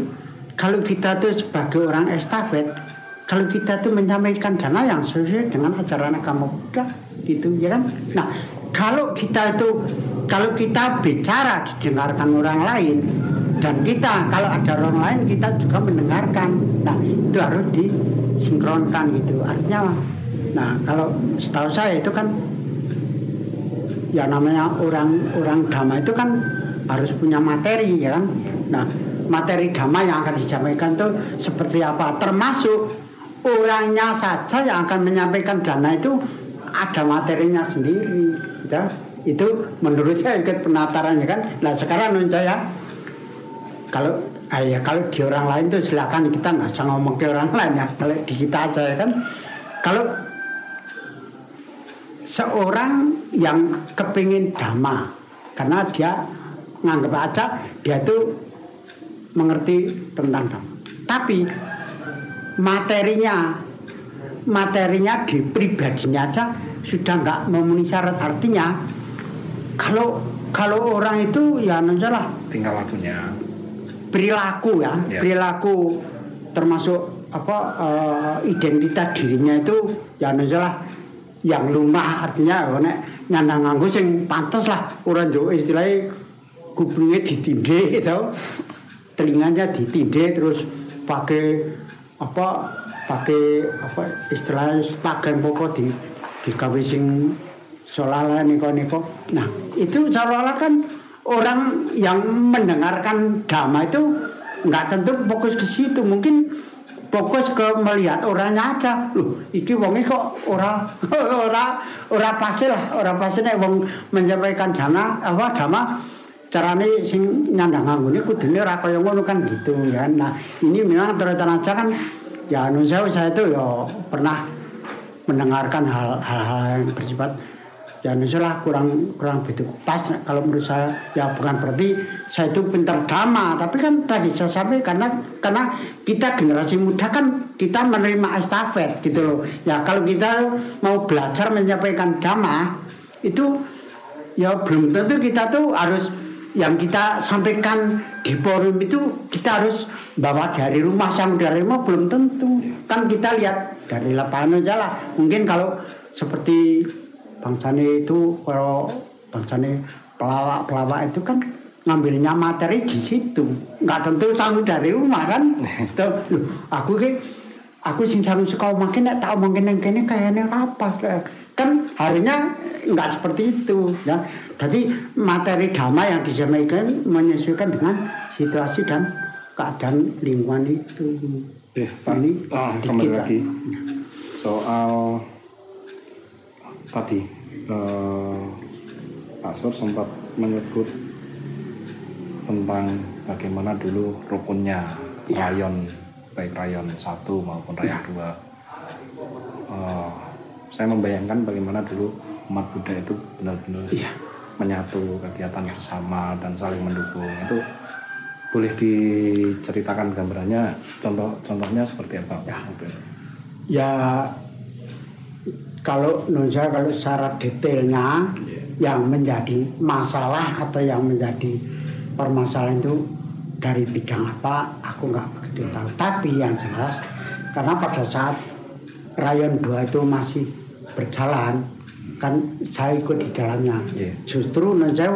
S2: kalau kita tuh sebagai orang estafet kalau kita tuh menyampaikan dana yang sesuai dengan ajaran agama Buddha gitu ya kan? Nah kalau kita itu kalau kita bicara didengarkan orang lain dan kita kalau ada orang lain kita juga mendengarkan. Nah itu harus disinkronkan gitu. Artinya nah kalau setahu saya itu kan ya namanya orang orang dhamma itu kan harus punya materi ya kan? Nah materi dhamma yang akan disampaikan itu seperti apa? Termasuk orangnya saja yang akan menyampaikan dana itu ada materinya sendiri ya itu menurut saya ikut penatarannya kan? Nah sekarang menurut saya kalau ah ya kalau di orang lain tuh silakan kita nggak usah ngomong ke orang lain ya. Kalau di kita aja ya kan. Kalau seorang yang kepingin dhamma karena dia nganggap aja dia tuh mengerti tentang dhamma. Tapi materinya materinya di pribadinya aja sudah nggak memenuhi syarat. Artinya kalau kalau orang itu ya salah
S1: tinggal lakunya
S2: perilaku ya,
S1: Ya.
S2: perilaku termasuk apa eh, identitas dirinya itu ya salah yang lumah artinya ya, nek nyandang nganggo sing pantes lah orang Jawa istilahnya kupingnya ditindih itu telinganya ditindih terus pakai apa pakai apa istilahnya pakaian pokok di digawe sing solala niko niko nah itu seolah-olah kan orang yang mendengarkan dhamma itu nggak tentu fokus ke situ. Mungkin fokus ke melihat orangnya aja. Loh iki wonge kok ora ora ora pasti lah ora pasti nek wong menyampaikan dana apa dhamma carane sing nyandang nganggone kudune ora kaya ngono kan gitu ya. Nah ini memang terus aja kan ya anu saya saya itu ya pernah mendengarkan hal- hal-hal yang bersifat ya misalnya kurang kurang begitu. Pas kalau menurut saya ya bukan berarti saya itu pintar dhamma tapi kan tadi saya sampaikan karena karena kita generasi muda kan kita menerima estafet gitu loh. Ya kalau kita mau belajar menyampaikan dhamma itu ya belum tentu kita tuh harus yang kita sampaikan di forum itu kita harus bawa dari rumah sampai dari rumah belum tentu. Kan kita lihat dari lapangan aja lah. Mungkin kalau seperti bangsane itu kalau bangsane pelawak pelawak itu kan ngambilnya materi di situ. Nggak tentu sanggup dari rumah kan? Tuh, aku ke aku sing sanggup sekolah makin nek tak mungkin yang kene kayaknya apa kan harinya nggak seperti itu ya. Jadi materi dhamma yang disampaikan menyesuaikan dengan situasi dan keadaan lingkungan itu.
S1: Eh, Pak,
S2: Ini
S1: ah, kembali lagi. Soal tadi eh, Pak Sur sempat menyebut tentang bagaimana dulu rukunnya
S2: Ya.
S1: rayon baik rayon satu maupun rayon dua. Eh, saya membayangkan bagaimana dulu umat Buddha itu benar-benar
S2: Iya.
S1: menyatu kegiatan bersama dan saling mendukung itu boleh diceritakan gambarannya contoh contohnya seperti apa
S2: Ya. Ya kalau saya kalau secara detailnya yang menjadi masalah atau yang menjadi permasalahan itu dari bidang apa aku nggak begitu tahu. Tapi yang jelas karena pada saat rayon 2 itu masih berjalan kan saya ikut di dalamnya.
S1: Iya.
S2: justru saya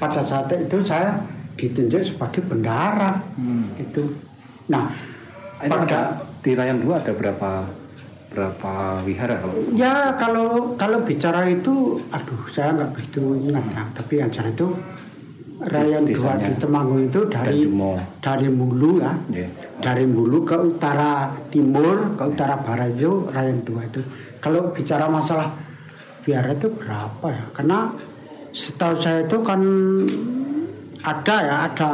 S2: pada saat itu saya ditunjuk sebagai bendahara. Itu. Nah
S1: Ini ada, di rayon dua ada berapa berapa wihara kalau
S2: Ya kalau kalau bicara itu, aduh saya nggak begitu ingat ya. Tapi yang jelas itu Rayon dua di Temanggung itu dari dari Mulu ya,
S1: Iya.
S2: dari Mulu ke utara timur ke utara barat itu Rayon dua itu. Kalau bicara masalah biara itu berapa ya? Karena setahu saya itu kan ada ya ada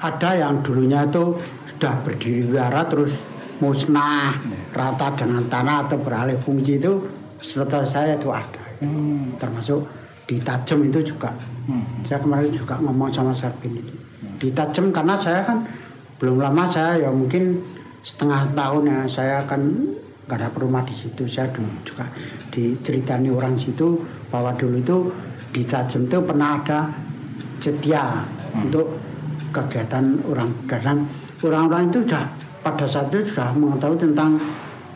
S2: ada yang dulunya itu sudah berdiri biara terus musnah rata dengan tanah atau beralih fungsi itu setahu saya itu ada. Termasuk di Tajem itu juga. Saya kemarin juga ngomong sama Sarpin itu. Di Tajem karena saya kan belum lama saya ya mungkin setengah tahun ya saya kan nggak ada rumah di situ. Saya dulu juga diceritani orang situ bahwa dulu itu di Tajem itu pernah ada setia untuk kegiatan orang dan orang-orang itu sudah pada saat itu sudah mengetahui tentang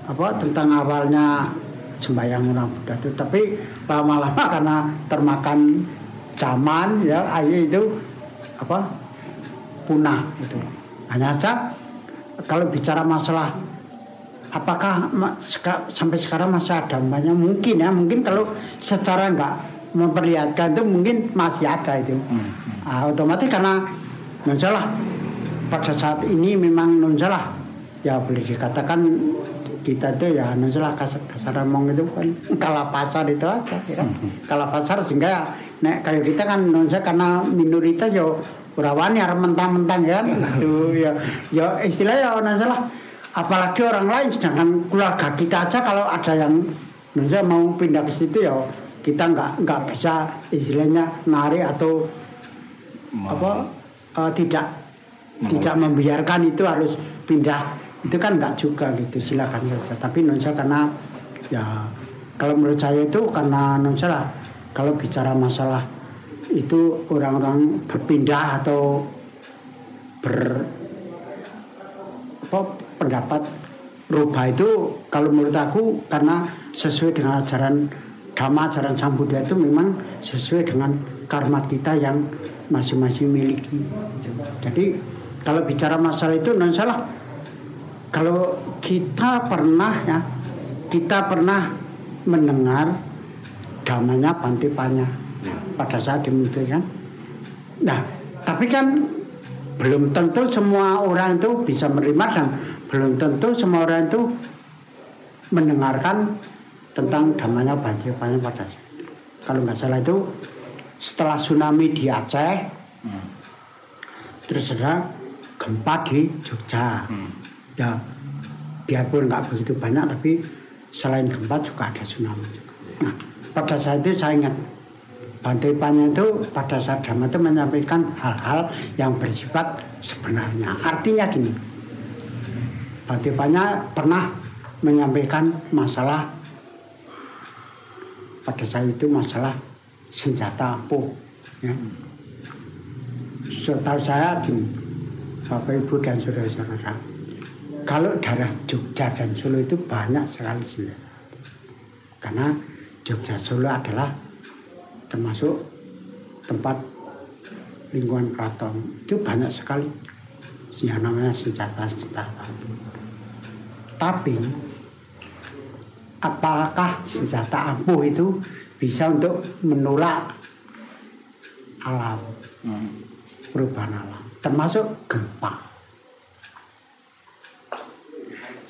S2: apa tentang awalnya sembahyang orang Buddha itu. Tapi lama-lama karena termakan zaman ya akhirnya itu apa punah itu hanya saja kalau bicara masalah apakah seka- sampai sekarang masih ada umpamanya mungkin ya. Mungkin kalau secara enggak memperlihatkan itu mungkin masih ada itu. Ah, otomatis karena non salah pada saat ini memang non salah ya boleh dikatakan kita itu ya non salah kasar kasar ngomong itu kan kalah pasar itu aja ya. Kan kalah pasar sehingga ya, nek kayak kita kan salah karena minoritas yo rawani arep mentang-mentang ya. Kan Aduh, ya ya istilahnya non salah apalagi orang lain sedangkan keluarga kita aja kalau ada yang salah mau pindah ke situ ya kita nggak nggak bisa istilahnya narik atau apa eh, tidak tidak membiarkan itu harus pindah itu kan enggak juga gitu silakan saja. Tapi non karena ya kalau menurut saya itu karena non salah kalau bicara masalah itu orang-orang berpindah atau ber apa pendapat rubah itu kalau menurut aku karena sesuai dengan ajaran dhamma ajaran sang Buddha itu memang sesuai dengan karma kita yang masing-masing miliki. Jadi kalau bicara masalah itu non salah kalau kita pernah ya kita pernah mendengar damanya Pantipanya pada saat demikian nah tapi kan belum tentu semua orang itu bisa menerima dan belum tentu semua orang itu mendengarkan tentang damanya Pantipanya pada saat itu. kalau nggak salah itu setelah tsunami di Aceh terus ada gempa di Jogja ya biarpun nggak begitu banyak tapi selain gempa juga ada tsunami juga. Nah pada saat itu saya ingat Pantipanya itu pada saat Dhamma itu menyampaikan hal-hal yang bersifat sebenarnya. Artinya gini, Pantipanya pernah menyampaikan masalah pada saat itu masalah senjata ampuh. Ya. Setahu saya gini, Bapak Ibu dan saudara-saudara, kalau daerah Jogja dan Solo itu banyak sekali senjata. Karena Jogja Solo adalah termasuk tempat lingkungan keraton itu banyak sekali yang namanya senjata-senjata. Tapi apakah senjata ampuh itu bisa untuk menolak alam, perubahan alam, termasuk gempa.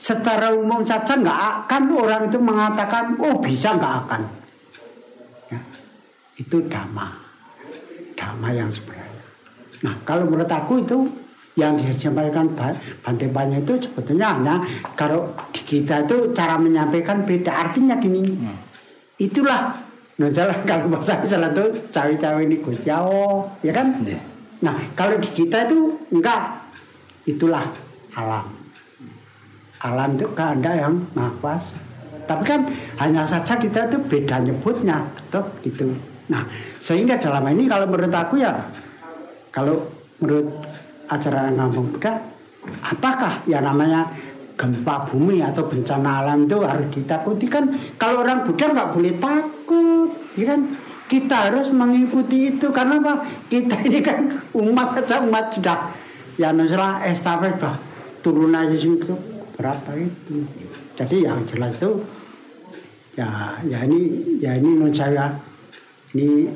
S2: Secara umum saja nggak akan orang itu mengatakan, oh bisa nggak akan. Ya, itu dhamma, dhamma yang sebenarnya. Nah kalau menurut aku itu yang disampaikan Bante itu sebetulnya hanya kalau di kita itu cara menyampaikan beda artinya gini. Itulah Nah, salah kalau bahasa salah tuh cawe-cawe ini Gusti Allah, ya kan?
S1: Iya.
S2: Nah, kalau di kita itu enggak. Itulah alam. Alam itu kehendak yang maha. Tapi kan hanya saja kita itu beda nyebutnya, atau gitu. Nah, sehingga dalam ini kalau menurut aku ya, kalau menurut ajaran kampung Buddha, apakah ya namanya gempa bumi atau bencana alam itu harus ditakuti? Kan kalau orang Buddha nggak boleh takut ya kan? Kita harus mengikuti itu. Karena apa? Kita ini kan umat saja umat sudah ya nusra estafet bah turunan Yesus itu berapa itu jadi yang jelas itu ya ya ini ya ini non saya ini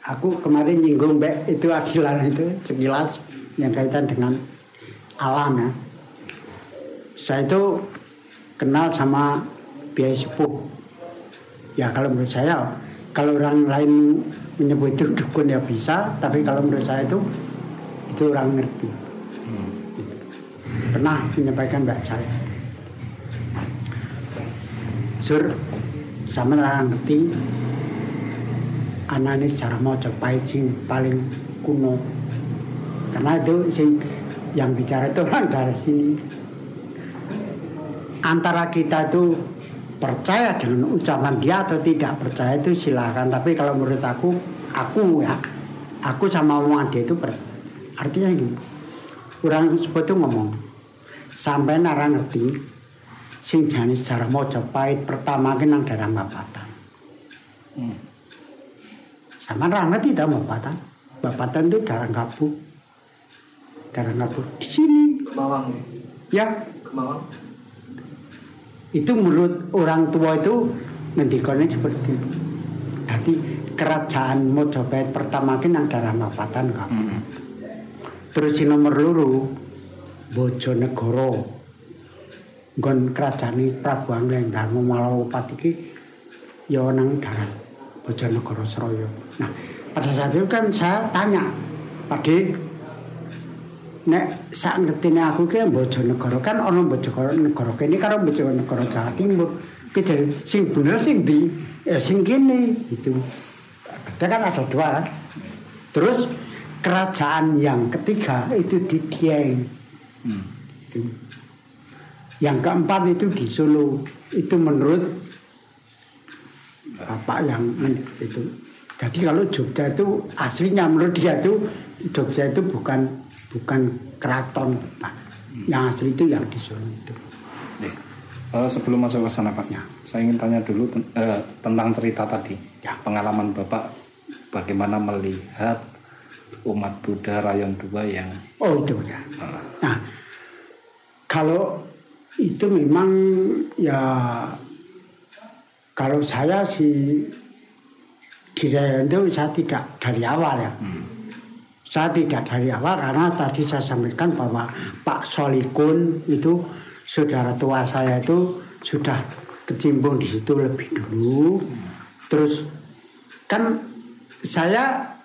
S2: aku kemarin nyinggung mbak itu adilan itu sekilas yang kaitan dengan alam ya saya itu kenal sama biaya sepuh. Ya kalau menurut saya, kalau orang lain menyebut itu dukun ya bisa, tapi kalau menurut saya itu itu orang ngerti. Pernah menyampaikan mbak saya. Sur, sama orang ngerti. Anak ini secara coba sing paling kuno. Karena itu sing yang bicara itu orang dari sini. Antara kita itu percaya dengan ucapan dia atau tidak percaya itu silakan. Tapi kalau menurut aku aku ya aku sama omongan dia itu per, artinya ini. Orang itu ngomong sampai nara ngerti sing jane sejarah Mojopahit pertama ki nang daerah Bapatan
S1: Hmm.
S2: sama nara ngerti dah Bapatan Bapatan itu daerah Gabu daerah Gabu di sini.
S3: Kemawang
S2: ya?
S3: Kemawang.
S2: Itu menurut orang tua itu ngendikannya seperti itu. Jadi kerajaan Mojopahit pertama ki nang daerah Bapatan Gabu
S1: Hmm.
S2: Terus si nomor loro Bojonegoro. Nggon kerajaan Prabu Anglenggang Malawapati iki ya nang darat Bojonegoro Suraya. Nah, pada saat itu kan saya tanya, Pade nek sak ngertine aku ki Bojonegoro kan ana Bojonegoro kene karo Bojonegoro Jawa Timur. Ki sing bener sing di eh, sing kene gitu. Ada kan ada dua. Terus kerajaan yang ketiga itu di Dieng.
S1: Hmm.
S2: Itu. Yang keempat itu di Solo. Itu menurut bapak yang itu. Jadi kalau Jogja itu aslinya menurut dia itu Jogja itu bukan bukan keraton Pak. Yang asli itu yang di Solo itu.
S1: Eh, sebelum masuk ke sana Pak,
S2: Ya.
S1: saya ingin tanya dulu ten- eh, tentang cerita tadi.
S2: Ya.
S1: Pengalaman Bapak bagaimana melihat umat Buddha Rayon 2 yang
S2: Oh itu ya. Nah, kalau itu memang ya kalau saya sih kira itu saya tidak dari awal ya. Saya tidak dari awal karena tadi saya sampaikan bahwa Pak Solikun itu saudara tua saya itu sudah kecimpung di situ lebih dulu. Terus kan saya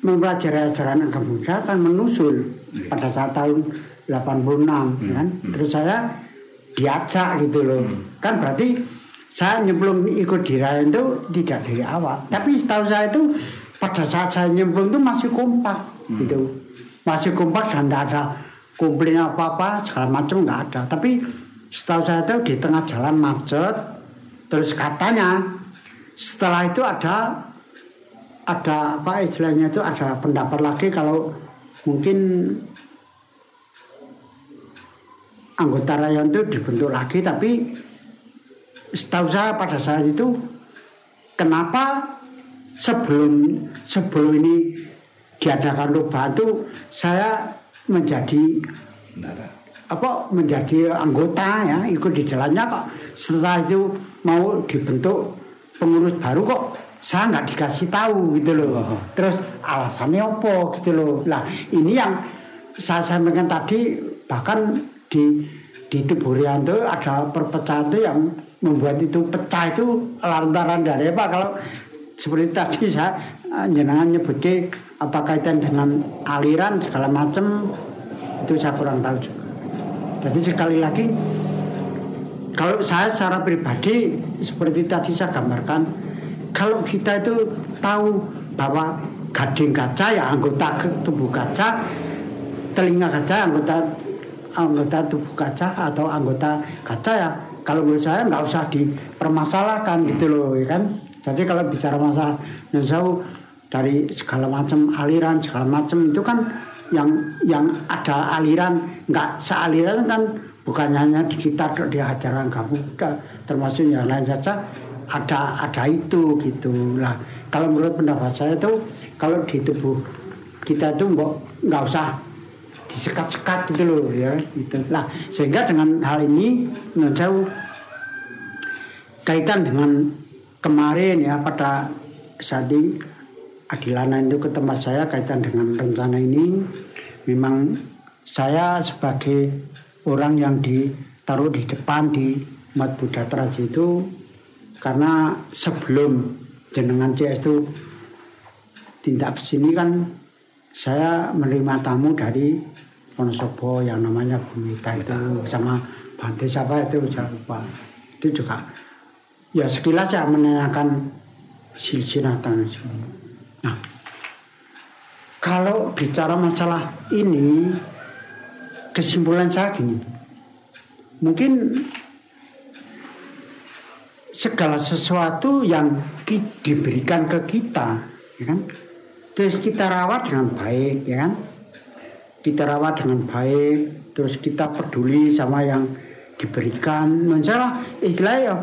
S2: mempelajari ajaran agama Buddha kan menusul pada saat tahun 86 kan? Terus saya diajak gitu loh. Kan berarti saya nyemplung ikut di Raya itu tidak dari awal. Tapi setahu saya itu pada saat saya nyemplung itu masih kompak gitu. Masih kompak dan tidak ada komplain apa-apa segala macam nggak ada. Tapi setahu saya itu di tengah jalan macet terus katanya setelah itu ada ada apa istilahnya itu ada pendapat lagi kalau mungkin anggota rayon itu dibentuk lagi tapi setahu saya pada saat itu kenapa sebelum sebelum ini diadakan perubahan itu saya menjadi apa menjadi anggota ya ikut di dalamnya kok. Setelah itu mau dibentuk pengurus baru kok saya nggak dikasih tahu gitu loh. Terus alasannya apa gitu loh. Lah ini yang saya sampaikan tadi bahkan di di tubuh Rianto ada perpecahan itu yang membuat itu pecah itu lantaran dari apa? Kalau seperti tadi saya eh, jenengan nyebutnya apa kaitan dengan aliran segala macam itu saya kurang tahu juga. Jadi sekali lagi kalau saya secara pribadi seperti tadi saya gambarkan kalau kita itu tahu bahwa gading kaca ya anggota tubuh kaca telinga kaca anggota anggota tubuh kaca atau anggota kaca ya kalau menurut saya nggak usah dipermasalahkan gitu loh ya kan? Jadi kalau bicara masalah Nusau dari segala macam aliran segala macam itu kan yang yang ada aliran nggak sealiran kan bukan hanya di kita di ajaran kamu termasuk yang lain saja ada ada itu gitu. Lah kalau menurut pendapat saya itu kalau di tubuh kita itu nggak usah disekat-sekat gitu loh ya gitu. Lah sehingga dengan hal ini menurut saya kaitan dengan kemarin ya pada saat ini Adilana itu ke tempat saya kaitan dengan rencana ini. Memang saya sebagai orang yang ditaruh di depan di umat Buddha Traji itu karena sebelum jenengan CS itu tindak ke sini kan saya menerima tamu dari Wonosobo yang namanya Bumita itu sama Bante siapa itu saya lupa. Itu juga ya sekilas saya menanyakan silsilah tanah Nah, kalau bicara masalah ini, kesimpulan saya gini, mungkin segala sesuatu yang diberikan ke kita, ya kan, terus kita rawat dengan baik ya kan? Kita rawat dengan baik terus kita peduli sama yang diberikan. Masalah istilahnya ya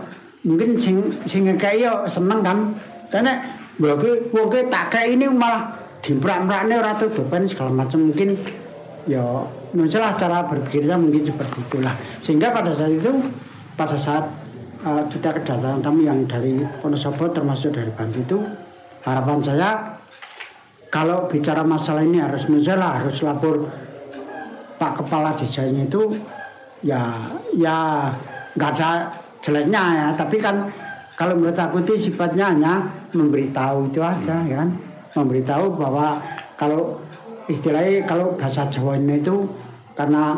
S2: mungkin sing sing kayak yo seneng kan? Karena berarti oke tak kayak ini malah dimprak-mpraknya ora tutupan segala macam. Mungkin ya masalah cara berpikirnya mungkin seperti itulah. Sehingga pada saat itu pada saat uh, kedatangan tamu yang dari Wonosobo termasuk dari Bantu itu harapan saya kalau bicara masalah ini harus masalah harus lapor Pak Kepala Desanya itu ya ya nggak ada jeleknya ya. Tapi kan kalau menurut aku itu sifatnya hanya memberitahu itu aja ya kan? Memberitahu bahwa kalau istilahnya kalau bahasa Jawa ini itu karena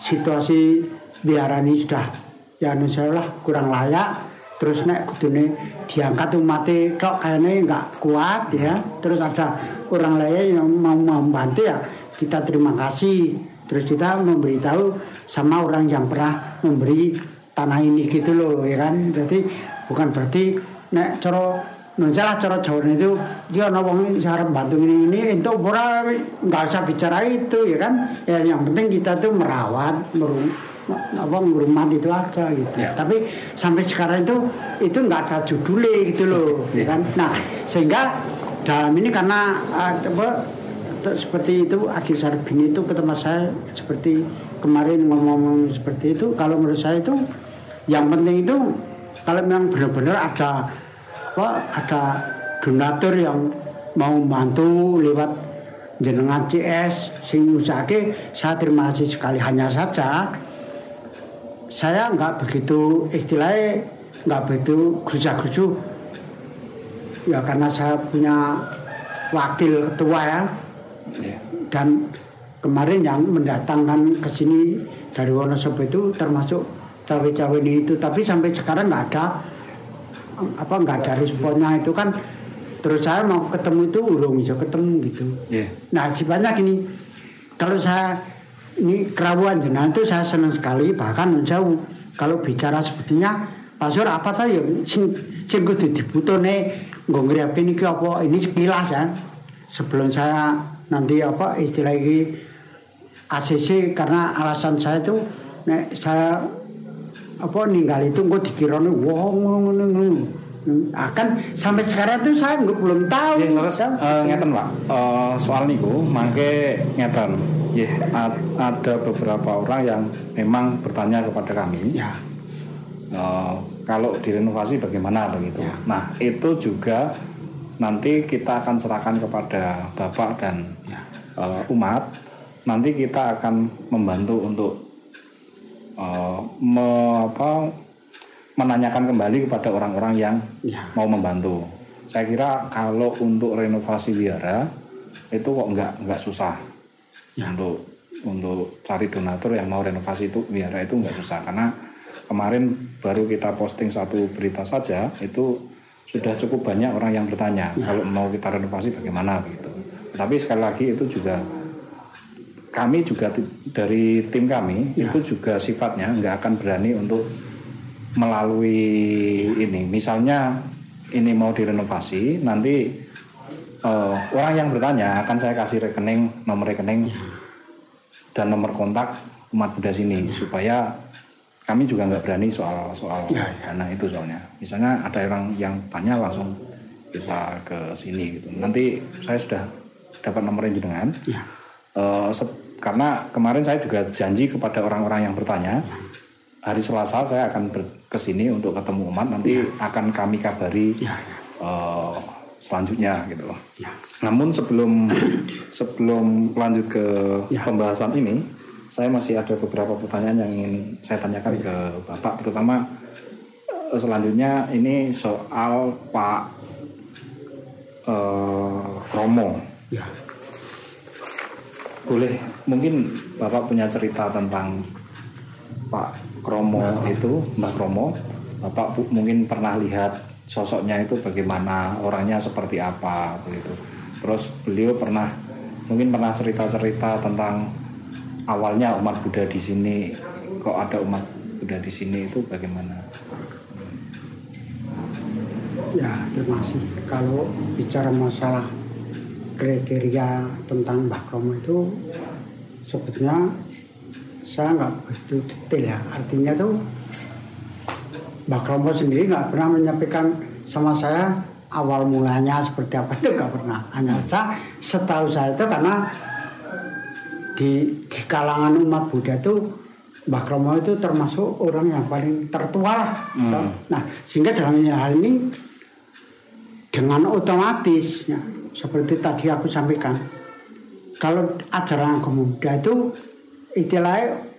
S2: situasi biara ini sudah ya lah kurang layak. Terus nek kudune diangkat umatnya kok kayaknya nggak kuat ya. Terus ada orang lain yang mau membantu ya kita terima kasih. Terus kita memberitahu sama orang yang pernah memberi tanah ini gitu loh ya kan. Jadi bukan berarti nek coro salah cara Jawa itu dia nawang cara bantu ini ini itu pura nggak usah bicara itu ya kan. Ya yang penting kita tuh merawat merum apa rumah itu aja gitu. Ya. Tapi sampai sekarang itu itu nggak ada judulnya gitu loh, ya. kan. Nah sehingga dalam ini karena uh, apa, seperti itu Adi Sarbini itu ketemu saya seperti kemarin ngomong-ngomong seperti itu. Kalau menurut saya itu yang penting itu kalau memang benar-benar ada apa ada donatur yang mau membantu lewat jenengan CS sing usahake saya terima kasih sekali hanya saja saya nggak begitu istilahnya nggak begitu geruja-geruju. Ya karena saya punya wakil ketua ya. Iya. dan kemarin yang mendatangkan ke sini dari Wonosobo itu termasuk cawe-cawe itu. Tapi sampai sekarang nggak ada apa nggak ada responnya itu kan. Terus saya mau ketemu itu urung bisa ketemu gitu. Yeah. nah sifatnya gini. Kalau saya ini kerabuan jenengan itu saya senang sekali bahkan jauh kalau bicara sebetulnya Pak Sur apa saja sing sing kudu dibutone nggo ngriapi niki apa? Ini sekilas ya. Sebelum saya nanti apa istilah ini ACC karena alasan saya itu nek saya apa ninggal itu kok dikirone wong ngono akan sampai sekarang itu saya belum tahu.
S1: Ya, terus uh, ngeten Pak, uh, soal niku mangke ngeten ya ada beberapa orang yang memang bertanya kepada kami ya. uh, kalau direnovasi bagaimana begitu ya. nah itu juga nanti kita akan serahkan kepada bapak dan ya. uh, umat nanti kita akan membantu untuk uh, me, apa, menanyakan kembali kepada orang-orang yang ya. mau membantu saya kira kalau untuk renovasi biara itu kok nggak nggak susah ya. untuk untuk cari donatur yang mau renovasi itu biar itu nggak susah karena kemarin baru kita posting satu berita saja itu sudah cukup banyak orang yang bertanya ya. kalau mau kita renovasi bagaimana begitu. Tapi sekali lagi itu juga kami juga dari tim kami ya. itu juga sifatnya nggak akan berani untuk melalui ini. Misalnya ini mau direnovasi nanti uh, orang yang bertanya akan saya kasih rekening nomor rekening dan nomor kontak umat Buddha sini supaya kami juga nggak berani soal soal ya, ya. dana itu soalnya misalnya ada orang yang tanya langsung kita ke sini gitu nanti saya sudah dapat nomor jenengan ya. uh, karena kemarin saya juga janji kepada orang-orang yang bertanya ya. hari Selasa saya akan ke sini untuk ketemu umat nanti ya. akan kami kabari ya. Uh, selanjutnya gitu loh. Ya. Namun sebelum sebelum lanjut ke ya. pembahasan ini, saya masih ada beberapa pertanyaan yang ingin saya tanyakan ya. ke Bapak, terutama eh, selanjutnya ini soal Pak uh, Kromo. Ya. Boleh mungkin Bapak punya cerita tentang Pak Kromo itu, Mbak Kromo. Bapak mungkin pernah lihat sosoknya itu bagaimana orangnya seperti apa begitu. Terus beliau pernah mungkin pernah cerita-cerita tentang awalnya umat Buddha di sini kok ada umat Buddha di sini itu bagaimana?
S2: Ya terima kasih. Kalau bicara masalah kriteria tentang Mbah Kromo itu sebetulnya saya nggak begitu detail ya artinya tuh Mbah Kromo sendiri nggak pernah menyampaikan sama saya awal mulanya seperti apa itu nggak pernah hanya saja setahu saya itu karena di, di kalangan umat Buddha itu Mbah Kromo itu termasuk orang yang paling tertua lah.
S1: Hmm.
S2: Nah sehingga dalam hal ini dengan otomatis ya, seperti tadi aku sampaikan kalau ajaran agama Buddha itu istilahnya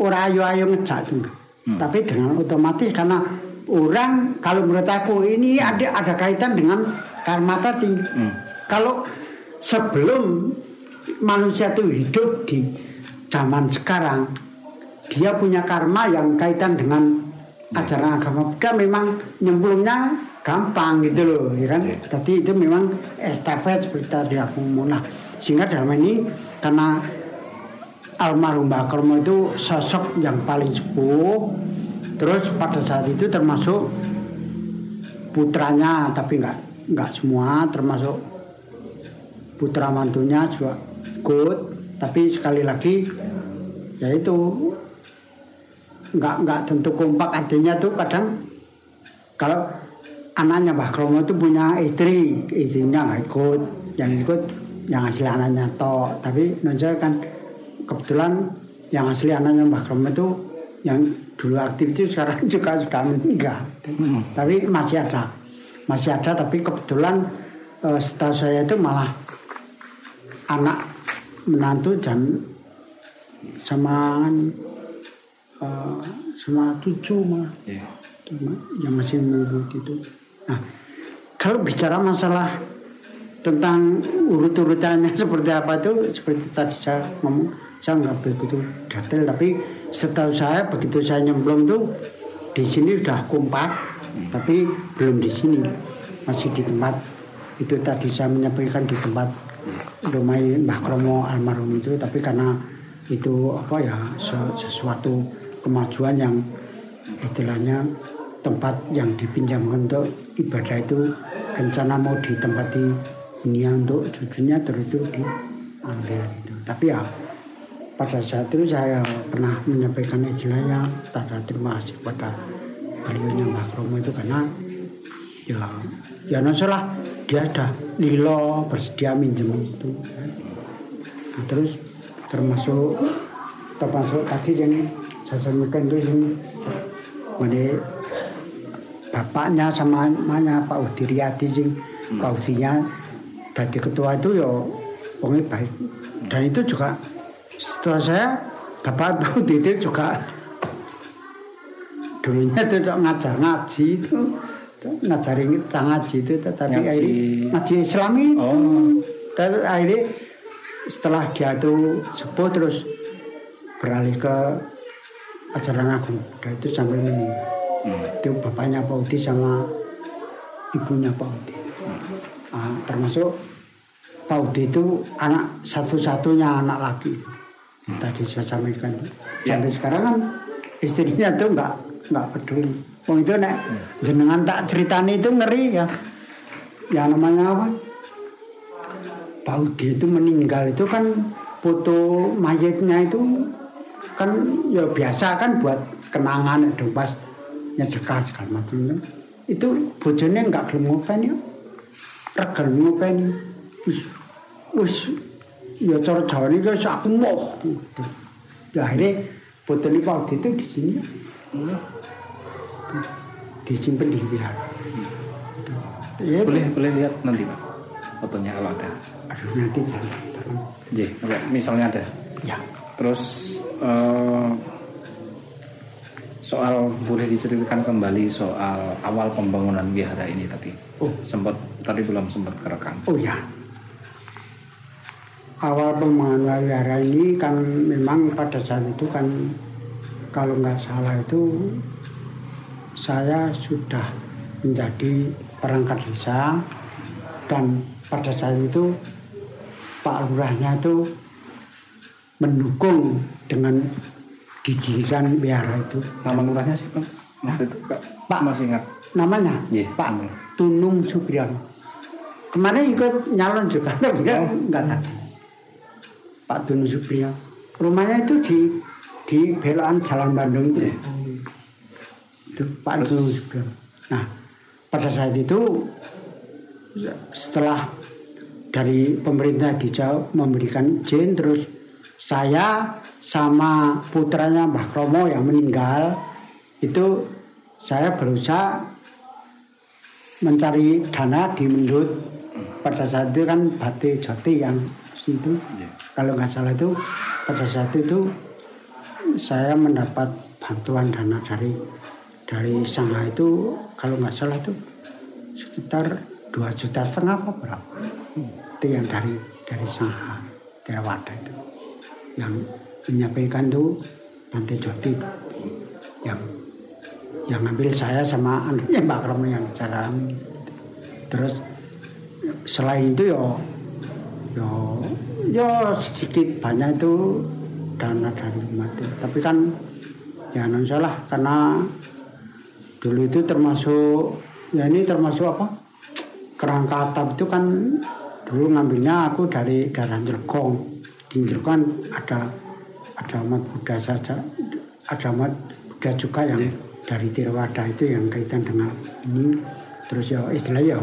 S2: orang ayo-ayo ngejak enggak. Tapi dengan otomatis karena orang kalau menurut aku ini ada ada kaitan dengan karma tadi. Kalau sebelum manusia itu hidup di zaman sekarang, dia punya karma yang kaitan dengan ajaran agama Buddha memang nyemplungnya gampang gitu loh, ya kan? Tadi itu memang estafet seperti tadi aku ngomong. Nah, sehingga dalam ini karena almarhum Mbak Kromo itu sosok yang paling sepuh. Terus pada saat itu termasuk putranya tapi nggak nggak semua termasuk putra mantunya juga ikut. Tapi sekali lagi ya itu nggak nggak tentu kompak artinya tuh kadang kalau anaknya Mbah Kromo itu punya istri istrinya nggak ikut yang ikut yang asli anaknya toh tapi nonjol kan kebetulan yang asli anaknya Mbah Kromo itu yang dulu aktif itu sekarang juga sudah meninggal tapi masih ada masih ada tapi kebetulan eh, setahu saya itu malah anak menantu dan sama eh, sama cucu malah
S1: Iya.
S2: yang masih menurut itu. Nah, kalau bicara masalah tentang urut-urutannya seperti apa itu seperti tadi saya ngomong saya nggak begitu detail tapi setahu saya begitu saya nyemplung tuh di sini udah kompak tapi belum di sini masih di tempat. Itu tadi saya menyampaikan di tempat rumah Mbah Kromo almarhum itu tapi karena itu apa ya se- sesuatu kemajuan yang istilahnya tempat yang dipinjamkan untuk ibadah itu rencana mau ditempati dunia untuk cucunya terus itu diambil itu tapi ya pada saat itu saya pernah menyampaikan istilahnya tanda terima kasih pada beliaunya Mbak Kromo itu karena ya ya salah dia ada lilo bersedia minjem itu. Nah, terus termasuk termasuk tadi yang saya sampaikan itu yang mana bapaknya sama mana Pak Udi Riyadi sing Pak Udinya jadi ketua itu ya orangnya baik. Dan itu juga setelah saya Bapak Pak Udi itu juga dulunya itu ngajar ngaji itu. Ngajarin kita ngaji itu tetapi
S1: Ngaji-
S2: akhirnya ngaji Islam itu.
S1: Oh.
S2: tapi akhirnya setelah dia tuh sepuh terus beralih ke ajaran agung. Dan itu sampai meninggal
S1: Hmm.
S2: itu bapaknya Pak Udi sama ibunya Pak Udi. Ah, termasuk Pak Udi itu anak satu-satunya anak laki tadi saya sampaikan
S1: Ya.
S2: sampai sekarang kan istrinya tuh nggak nggak peduli. Wong itu nek jenengan tak ceritani itu ngeri ya. Yang namanya apa? Pak Udi itu meninggal itu kan foto mayatnya itu kan ya biasa kan buat kenangan dong pas nyedekah segala macam kan. itu bojone nggak gelem ngopeni regan ngopeni wis wis ya cara Jawa ini wis aku mau ya akhirnya ini Pak Udi itu di sini disimpan di wihara ya,
S1: Boleh boleh lihat nanti Pak fotonya kalau ada.
S2: aduh nanti jangan
S1: J, misalnya ada.
S2: ya
S1: Terus eh, soal boleh diceritakan kembali soal awal pembangunan wihara ini tadi.
S2: Oh.
S1: Sempat tadi belum sempat kerekam.
S2: Oh ya. Awal pembangunan wihara ini kan memang pada saat itu kan kalau nggak salah itu saya sudah menjadi perangkat desa dan pada saat itu Pak Lurahnya itu mendukung dengan didirikan wihara itu.
S1: Nama lurahnya sih Pak? Waktu itu Pak,
S2: Pak.
S1: masih ingat.
S2: Namanya
S1: Iya,
S2: Pak. Tunung Supriyono. kemarin ikut nyalon juga tapi kan
S1: Oh.
S2: enggak tadi Pak Dunu Supriyo rumahnya itu di di belokan Jalan Bandung itu.
S1: Iya.
S2: itu Pak Dunu Supriyo nah pada saat itu setelah dari pemerintah dijauh memberikan izin terus saya sama putranya Mbah Kromo yang meninggal itu saya berusaha mencari dana di Mendut. Pada saat itu kan Bate Jati yang situ
S1: Iya.
S2: kalau nggak salah itu pada saat itu saya mendapat bantuan dana dari dari Sangha itu kalau nggak salah itu sekitar dua juta setengah apa berapa. Itu yang dari dari Sangha Theravada itu. Yang menyampaikan tuh Bante Joti yang yang ngambil saya sama anaknya Mbak Kromo yang bicara terus selain itu yo yo yo sedikit banyak itu dana dari umat itu. tapi kan ya non salah karena dulu itu termasuk ya ini termasuk apa? Kerangka atap itu kan dulu ngambilnya aku dari daerah Jelgong di kan ada ada umat Buddha saja ada umat Buddha juga yang dari Tirawada itu yang kaitan dengan ini. Terus ya istilahnya ya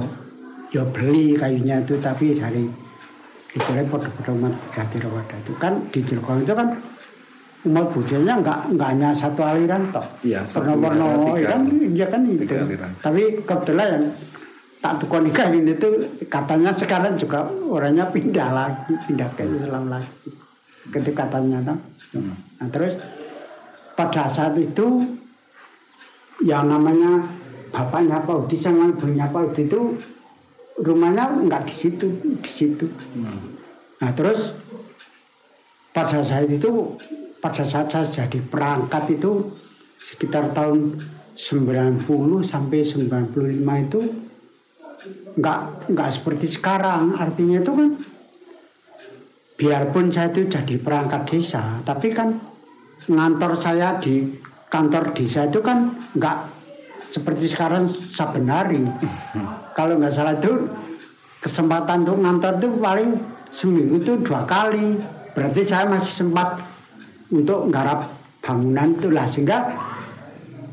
S2: ya beli kayunya itu tapi dari istilahnya pada-pada umat Buddha Tirawada itu. Kan di Jelgong itu kan umat Buddhanya nggak nggak hanya satu aliran toh.
S1: Iya, satu
S2: Warna-warna
S1: aliran,
S2: ya
S1: tiga.
S2: kan? ya kan? Itu tapi kebetulan yang tak tukar nikah ini tuh katanya sekarang juga orangnya pindah lagi pindah ke Islam lagi. Ketika katanya toh. nah terus pada saat itu yang namanya bapaknya Pak Udi sama ibunya Pak Udi itu rumahnya nggak di situ di situ. Nah terus pada saat itu pada saat saya jadi perangkat itu sekitar tahun 90 sampai 95 itu nggak nggak seperti sekarang. Artinya itu kan biarpun saya itu jadi perangkat desa tapi kan ngantor saya di kantor desa itu kan nggak seperti sekarang saben hari kalau nggak salah itu kesempatan untuk ngantor itu paling seminggu itu dua kali. Berarti saya masih sempat untuk nggarap bangunan itu lah. Sehingga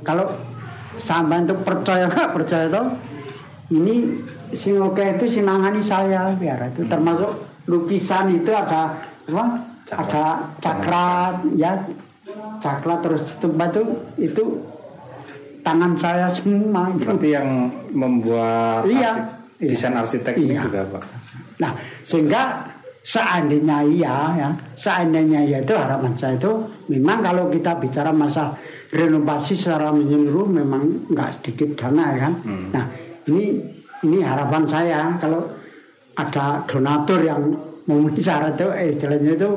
S2: kalau sampai itu percaya nggak percaya tuh ini sing oke itu sinangani saya. Biar itu termasuk lukisan itu ada apa ada cakra ya. Cakra terus tempat itu itu tangan saya semua.
S1: Berarti yang membuat
S2: Iya.
S1: arsi- desain arsitek ini
S2: Iya.
S1: juga Pak.
S2: Nah, sehingga seandainya iya ya, seandainya iya itu harapan saya itu memang kalau kita bicara masa renovasi secara menyeluruh memang nggak sedikit dana ya kan. Nah, ini ini harapan saya kalau ada donatur yang memenuhi syarat itu eh, istilahnya itu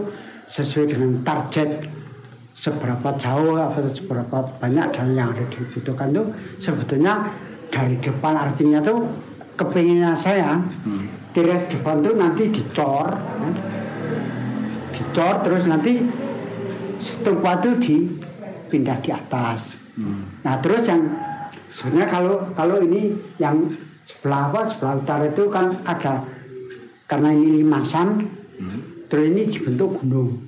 S2: sesuai dengan target seberapa jauh atau seberapa banyak dan yang ada dibutuhkan itu sebetulnya dari depan artinya tuh kepinginnya saya tiras depan tuh nanti dicor ya. dicor terus nanti stupa itu dipindah di atas. Nah terus yang sebenarnya kalau kalau ini yang sebelah apa sebelah utara itu kan ada karena ini limasan terus ini dibentuk gunung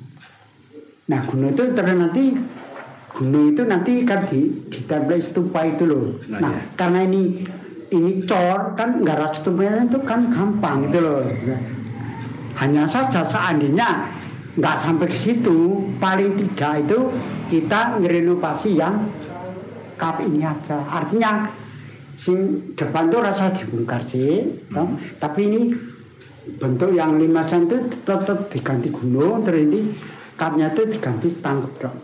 S2: Nah gunung itu terus nanti gunung itu nanti kan di ditempel stupa itu loh.
S1: Nah,
S2: Nah,
S1: iya.
S2: karena ini ini cor kan garap stupanya itu kan gampang gitu loh. Hanya saja seandainya nggak sampai ke situ, paling tidak itu kita ngerenovasi yang kap ini aja. Artinya sing depan tuh rasa dibongkar sih, toh. tapi ini bentuk yang limasan itu tetap diganti gunung terus ini kapnya itu diganti tangkep dok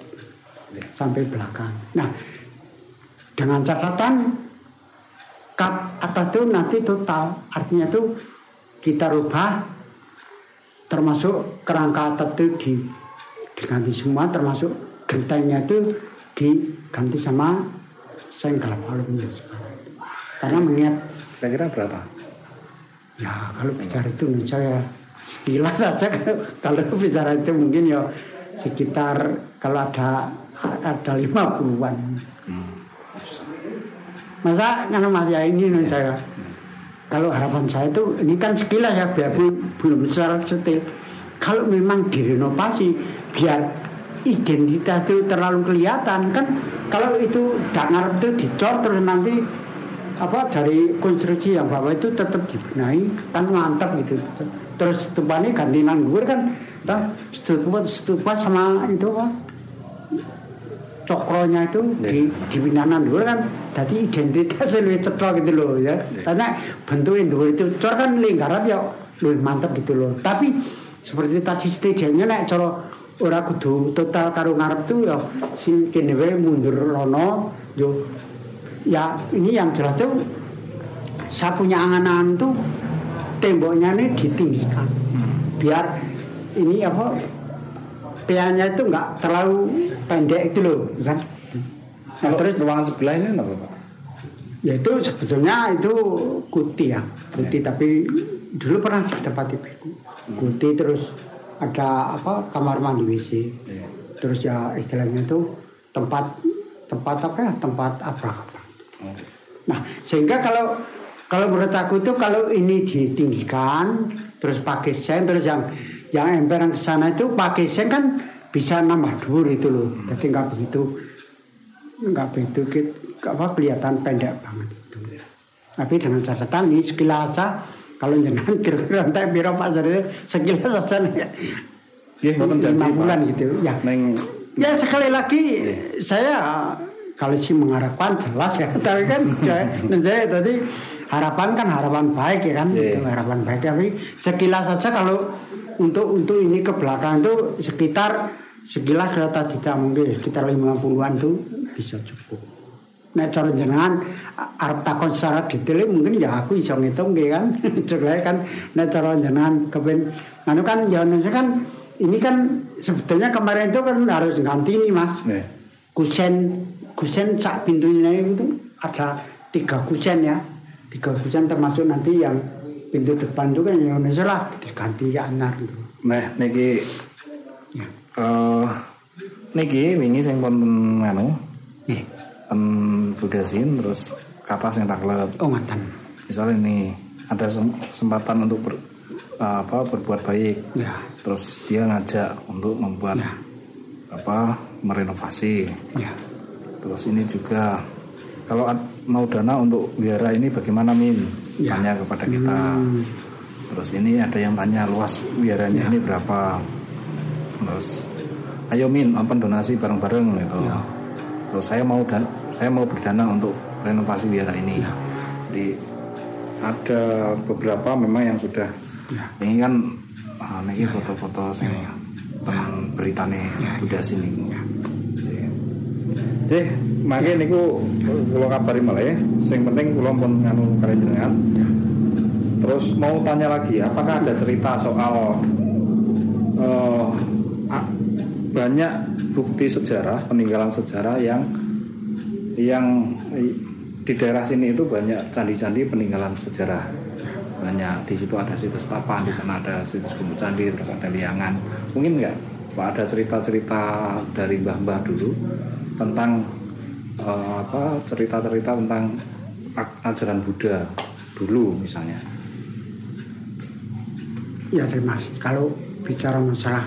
S2: sampai belakang. Nah dengan catatan kap atas itu nanti total artinya itu kita rubah termasuk kerangka atap itu di, diganti semua termasuk gentengnya itu diganti sama senggala aluminium karena mengingat
S1: Kira-kira berapa?
S2: Ya kalau bicara itu menurut saya sekilas saja. Kalau bicara itu mungkin ya sekitar kalau ada ada lima puluhan. Masa karena masih ini menurut saya. Kalau harapan saya itu ini kan sekilas ya biar belum, secara detail kalau memang direnovasi biar identitas itu terlalu kelihatan kan? Kalau itu dangar itu dicor terus nanti apa dari konstruksi yang bawah itu tetap dibenahi kan mantap gitu terus stupanya ganti nanggur kan nah, stupa stupa sama itu apa cokronya itu di di pinanan dulu kan. Jadi identitas lebih cetok gitu loh ya. Karena bentuknya dulu itu cor kan lingkaran ya lebih mantap gitu loh. Tapi seperti tadi stadiumnya nek coro ora kudu total karo ngarep tuh ya sing kene mundur rono yo. Ya ini yang jelas tuh saya punya angan-angan tuh temboknya ini ditinggikan. Biar ini apa PA-nya itu nggak terlalu pendek itu loh kan? Nah, terus
S1: ruangan sebelah ini apa Pak?
S2: ya itu sebetulnya itu kuti ya kuti tapi dulu pernah di tempat itu kuti terus ada apa kamar mandi WC.
S1: Iya.
S2: terus ya istilahnya itu tempat tempat apa ya tempat apa.
S1: Oh.
S2: Nah, sehingga kalau kalau menurut aku itu kalau ini ditinggikan terus pakai sen terus yang yang emperan ke sana itu pakai sen kan bisa nambah dur itu loh. Jadi nggak begitu nggak begitu apa kelihatan pendek banget itu. Tapi dengan catatan ini sekilas kalau jenengan kira-kira entah biro Pak Sari sekilas saja
S1: janji,
S2: lima bulan gitu ya.
S1: Neng
S2: Ya sekali lagi saya kalau sih mengharapkan jelas ya, tapi kan ya, dan saya tadi harapan kan harapan baik ya kan,
S1: Iya.
S2: Itu harapan baik tapi sekilas saja kalau untuk untuk ini ke belakang itu sekitar sekilas data tidak mungkin sekitar 50-an itu bisa cukup. Nek cara jenengan a- arep takon secara detail mungkin ya aku iso ngitung nggih kan. Coba kan nek cara jenengan kepen anu kan ya Indonesia kan ini kan sebetulnya kemarin itu kan harus ganti nih Mas. Kusen kusen sak pintunya itu ada tiga kusen ya. Kusen termasuk nanti yang pintu depan kan yang Indonesia lah diganti ya anar gitu.
S1: Nah, niki
S2: Ya.
S1: eh niki wingi sing pun anu
S2: Nih,
S1: ten budasin terus kapas yang taklep.
S2: oh ngatan.
S1: Misalnya ini ada sem- kesempatan untuk ber- apa berbuat baik.
S2: Ya,
S1: Terus dia ngajak untuk membuat
S2: Ya.
S1: apa merenovasi.
S2: ya.
S1: Terus ini juga kalau mau dana untuk wihara ini bagaimana Min?
S2: Ya.
S1: Tanya kepada kita.
S2: Hmm.
S1: Terus ini ada yang tanya luas wiharanya
S2: Ya.
S1: ini berapa? Terus ayo Min open donasi bareng-bareng gitu.
S2: Ya.
S1: Terus saya mau dan saya mau berdana untuk renovasi wihara ini.
S2: Ya.
S1: Jadi ada beberapa memang yang sudah
S2: Ya.
S1: ini kan ah, ini foto-foto sing tentang beritane udah sini. Deh, mangke niku kula kabari malah ya. Sing penting kula pun nganu kalian jenengan. Terus mau tanya lagi, apakah ada cerita soal a- banyak bukti sejarah, peninggalan sejarah yang yang di daerah sini itu banyak candi-candi peninggalan sejarah. Banyak di situ ada situs tapan, di sana ada situs gumuk candi, terus ada liangan. Mungkin nggak Pak ada cerita-cerita dari mbah-mbah dulu tentang eh, apa cerita-cerita tentang ajaran Buddha dulu misalnya.
S2: Ya terima kasih. Kalau bicara masalah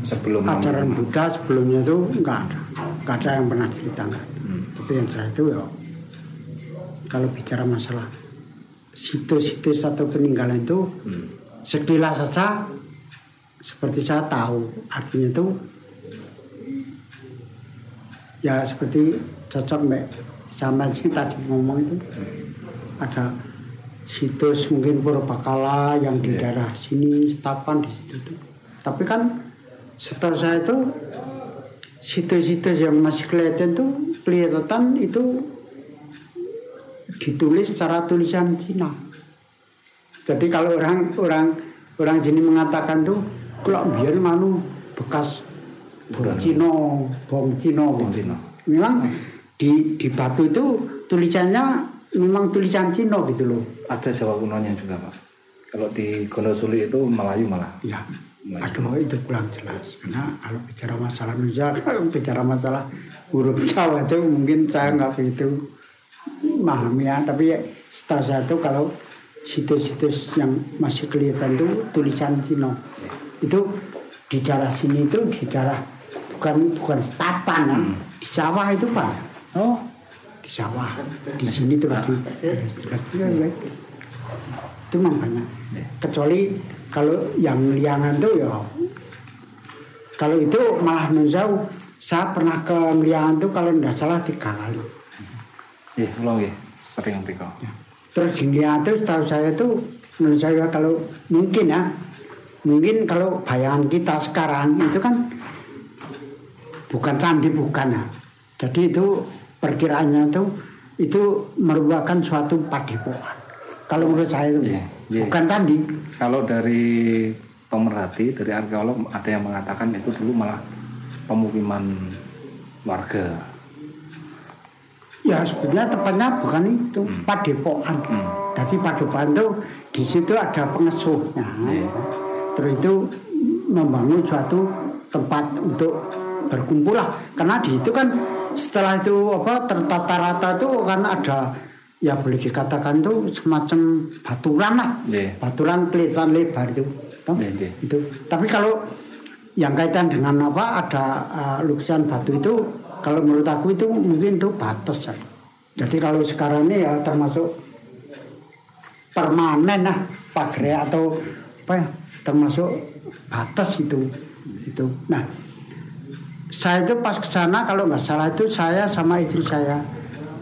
S1: Sebelum
S2: ajaran Buddha sebelumnya itu enggak ada. Enggak ada yang pernah cerita enggak.
S1: Hmm.
S2: Tapi yang saya itu ya kalau bicara masalah situs-situs atau peninggalan itu
S1: Hmm.
S2: sekilas saja seperti saya tahu artinya itu ya seperti cocok mbak sama sih tadi ngomong itu ada situs mungkin Purbakala yang di
S1: Iya.
S2: daerah sini Setapan di situ tuh. tapi kan setahu saya itu situs-situs yang masih kelihatan tuh kelihatan itu ditulis secara tulisan Cina jadi kalau orang orang orang sini mengatakan tuh kalau biar manu bekas bom Cina. Bom Cina. Memang di di batu itu tulisannya memang tulisan Cina gitu loh.
S1: ada Jawa kunonya juga Pak. Kalau di Gondosuli itu Melayu malah.
S2: Ya.
S1: Melayu.
S2: Aduh itu kurang jelas karena kalau bicara masalah Indonesia kalau bicara masalah huruf Jawa itu mungkin saya nggak begitu memahami ya tapi setahu saya itu kalau situs-situs yang masih kelihatan itu tulisan Cina itu di daerah sini itu di daerah bukan bukan setapan ya. di sawah itu pak.
S1: Oh,
S2: di sawah. Di sini terus di ya, ya. itu memang banyak. Kecuali kalau yang liangan tuh ya. Kalau itu malah menjauh. Saya pernah ke liangan tuh kalau tidak salah tiga kali.
S1: Iya, kula nggih sering mriko.
S2: terus di liangan tuh tahu saya tuh menurut saya kalau mungkin ya. Mungkin kalau bayangan kita sekarang itu kan bukan candi bukan. Ya jadi itu perkiraannya tuh itu merupakan suatu padepokan. Kalau menurut saya itu
S1: Iya, iya.
S2: bukan candi.
S1: Kalau dari pemerhati, dari arkeolog ada yang mengatakan itu dulu malah pemukiman warga.
S2: ya sebenarnya tepatnya bukan itu padepokan. Jadi padepokan itu di situ ada pengesuhnya.
S1: Iya.
S2: terus itu membangun suatu tempat untuk berkumpul lah karena di situ kan setelah itu apa tertata rata itu kan ada ya boleh dikatakan tuh semacam baturan lah
S1: Iya.
S2: baturan kelihatan lebar itu?
S1: Iya, iya.
S2: itu tapi kalau yang kaitan dengan apa ada uh, lukisan batu itu kalau menurut aku itu mungkin itu batas ya. jadi kalau sekarang ini ya termasuk permanen lah pagar atau apa ya termasuk batas itu itu nah saya itu pas ke sana kalau nggak salah itu saya sama istri saya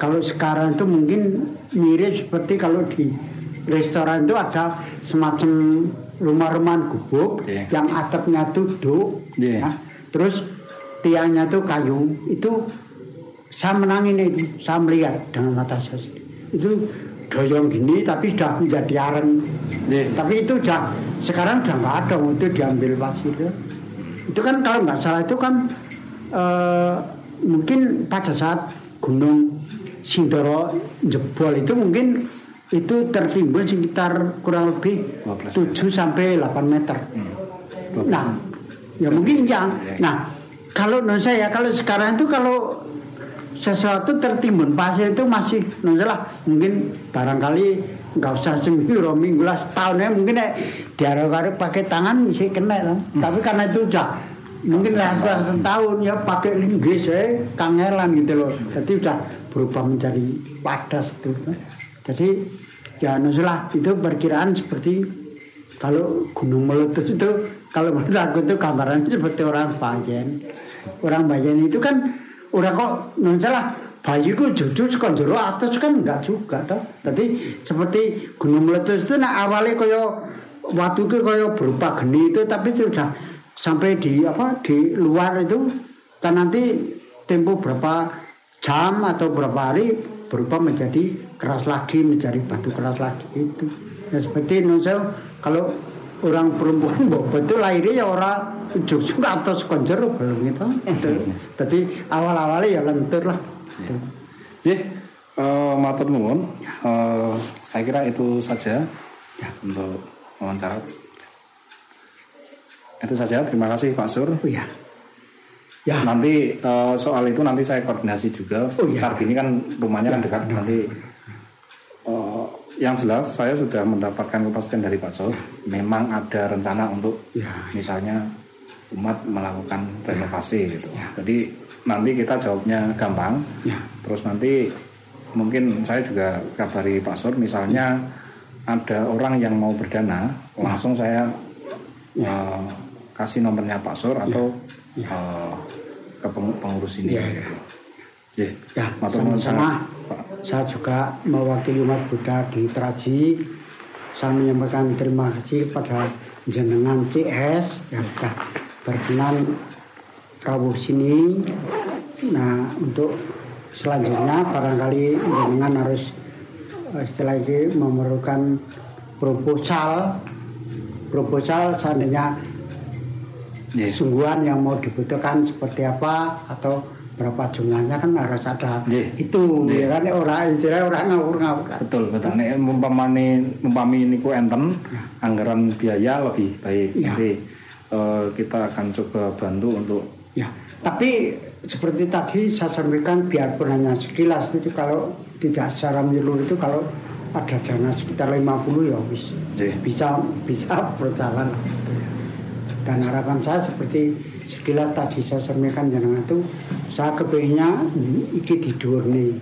S2: kalau sekarang itu mungkin mirip seperti kalau di restoran itu ada semacam rumah-rumahan gubuk
S1: Iya.
S2: yang atapnya duduk
S1: Iya.
S2: ya. terus tiangnya tuh kayu itu saya menangin itu saya melihat dengan mata saya sendiri. itu doyong gini tapi sudah menjadi areng
S1: Iya.
S2: tapi itu udah sekarang udah nggak ada itu diambil pasir itu kan kalau nggak salah itu kan eh, mungkin pada saat gunung Sindoro jebol itu mungkin itu tertimbun sekitar kurang lebih
S1: 12
S2: 7 sampai 8 meter. Nah, ya mungkin yang. Nah, kalau menurut saya kalau sekarang itu kalau sesuatu tertimbun pasir itu masih saya lah, mungkin barangkali nggak usah seminggu minggu lah setahun ya mungkin ya diarah-arah pakai tangan sih kena lah. tapi karena itu udah mungkin setelah setahun ya pakai linggis ya kangelan gitu loh. Jadi udah berubah menjadi padas itu jadi ya menurut saya lah, itu perkiraan seperti kalau gunung meletus itu kalau menurut aku itu gambarannya seperti orang bayan. Orang bayan itu kan orang kok menurut saya lah, bayiku jujur sekolah jero atas kan enggak juga toh. Jadi seperti gunung meletus itu nah awalnya koyo waktu itu koyo berupa geni itu tapi sudah sampai di apa di luar itu kan nanti tempo berapa jam atau berapa hari berubah menjadi keras lagi menjadi batu keras lagi itu. Ya seperti Indonesia kalau orang perempuan bobot itu lahirnya ya orang ujung atas konjer belum gitu. Jadi awal-awalnya ya lentur lah.
S1: Nggih, eh, matur nuwun. Eh, saya kira itu saja untuk wawancara. Itu saja. Terima kasih Pak Sur.
S2: Oh ya. Ya.
S1: Nanti eh, soal itu nanti saya koordinasi juga.
S2: Oh, iya.
S1: Ini kan rumahnya kan dekat. Nanti eh, yang jelas saya sudah mendapatkan kepastian dari Pak Sur. Memang ada rencana untuk
S2: Ya.
S1: misalnya umat melakukan renovasi gitu. Jadi nanti kita jawabnya gampang.
S2: Ya.
S1: Terus nanti mungkin saya juga kabari Pak Sur misalnya ada orang yang mau berdana langsung saya eh, kasih nomornya Pak Sur atau eh, ke peng- pengurus ini.
S2: Ya, ya. Ya, sama-sama.
S1: sangat, Pak.
S2: Saya juga mewakili umat Buddha di Teraji. Saya menyampaikan terima kasih kepada jenengan CS yang sudah berkenan rawuh sini. Nah, untuk selanjutnya barangkali jenengan harus eh, setelah ini memerlukan proposal proposal seandainya
S1: Iya.
S2: sungguhan yang mau dibutuhkan seperti apa atau berapa jumlahnya kan harus ada
S1: Iya.
S2: itu ya kan orang istilahnya orang ngawur-ngawur kan.
S1: Betul, betul. Nek umpamane umpami niku enten anggaran biaya lebih baik.
S2: Ya.
S1: Jadi eh, kita akan coba bantu untuk
S2: ya tapi seperti tadi saya sampaikan biarpun hanya sekilas itu kalau tidak secara menyeluruh itu kalau ada dana sekitar 50 ya wis
S4: Nggih.
S2: bisa bisa berjalan. Dan harapan saya seperti sekilas tadi saya sampaikan jenengan itu saya kepingnya iki tidur nih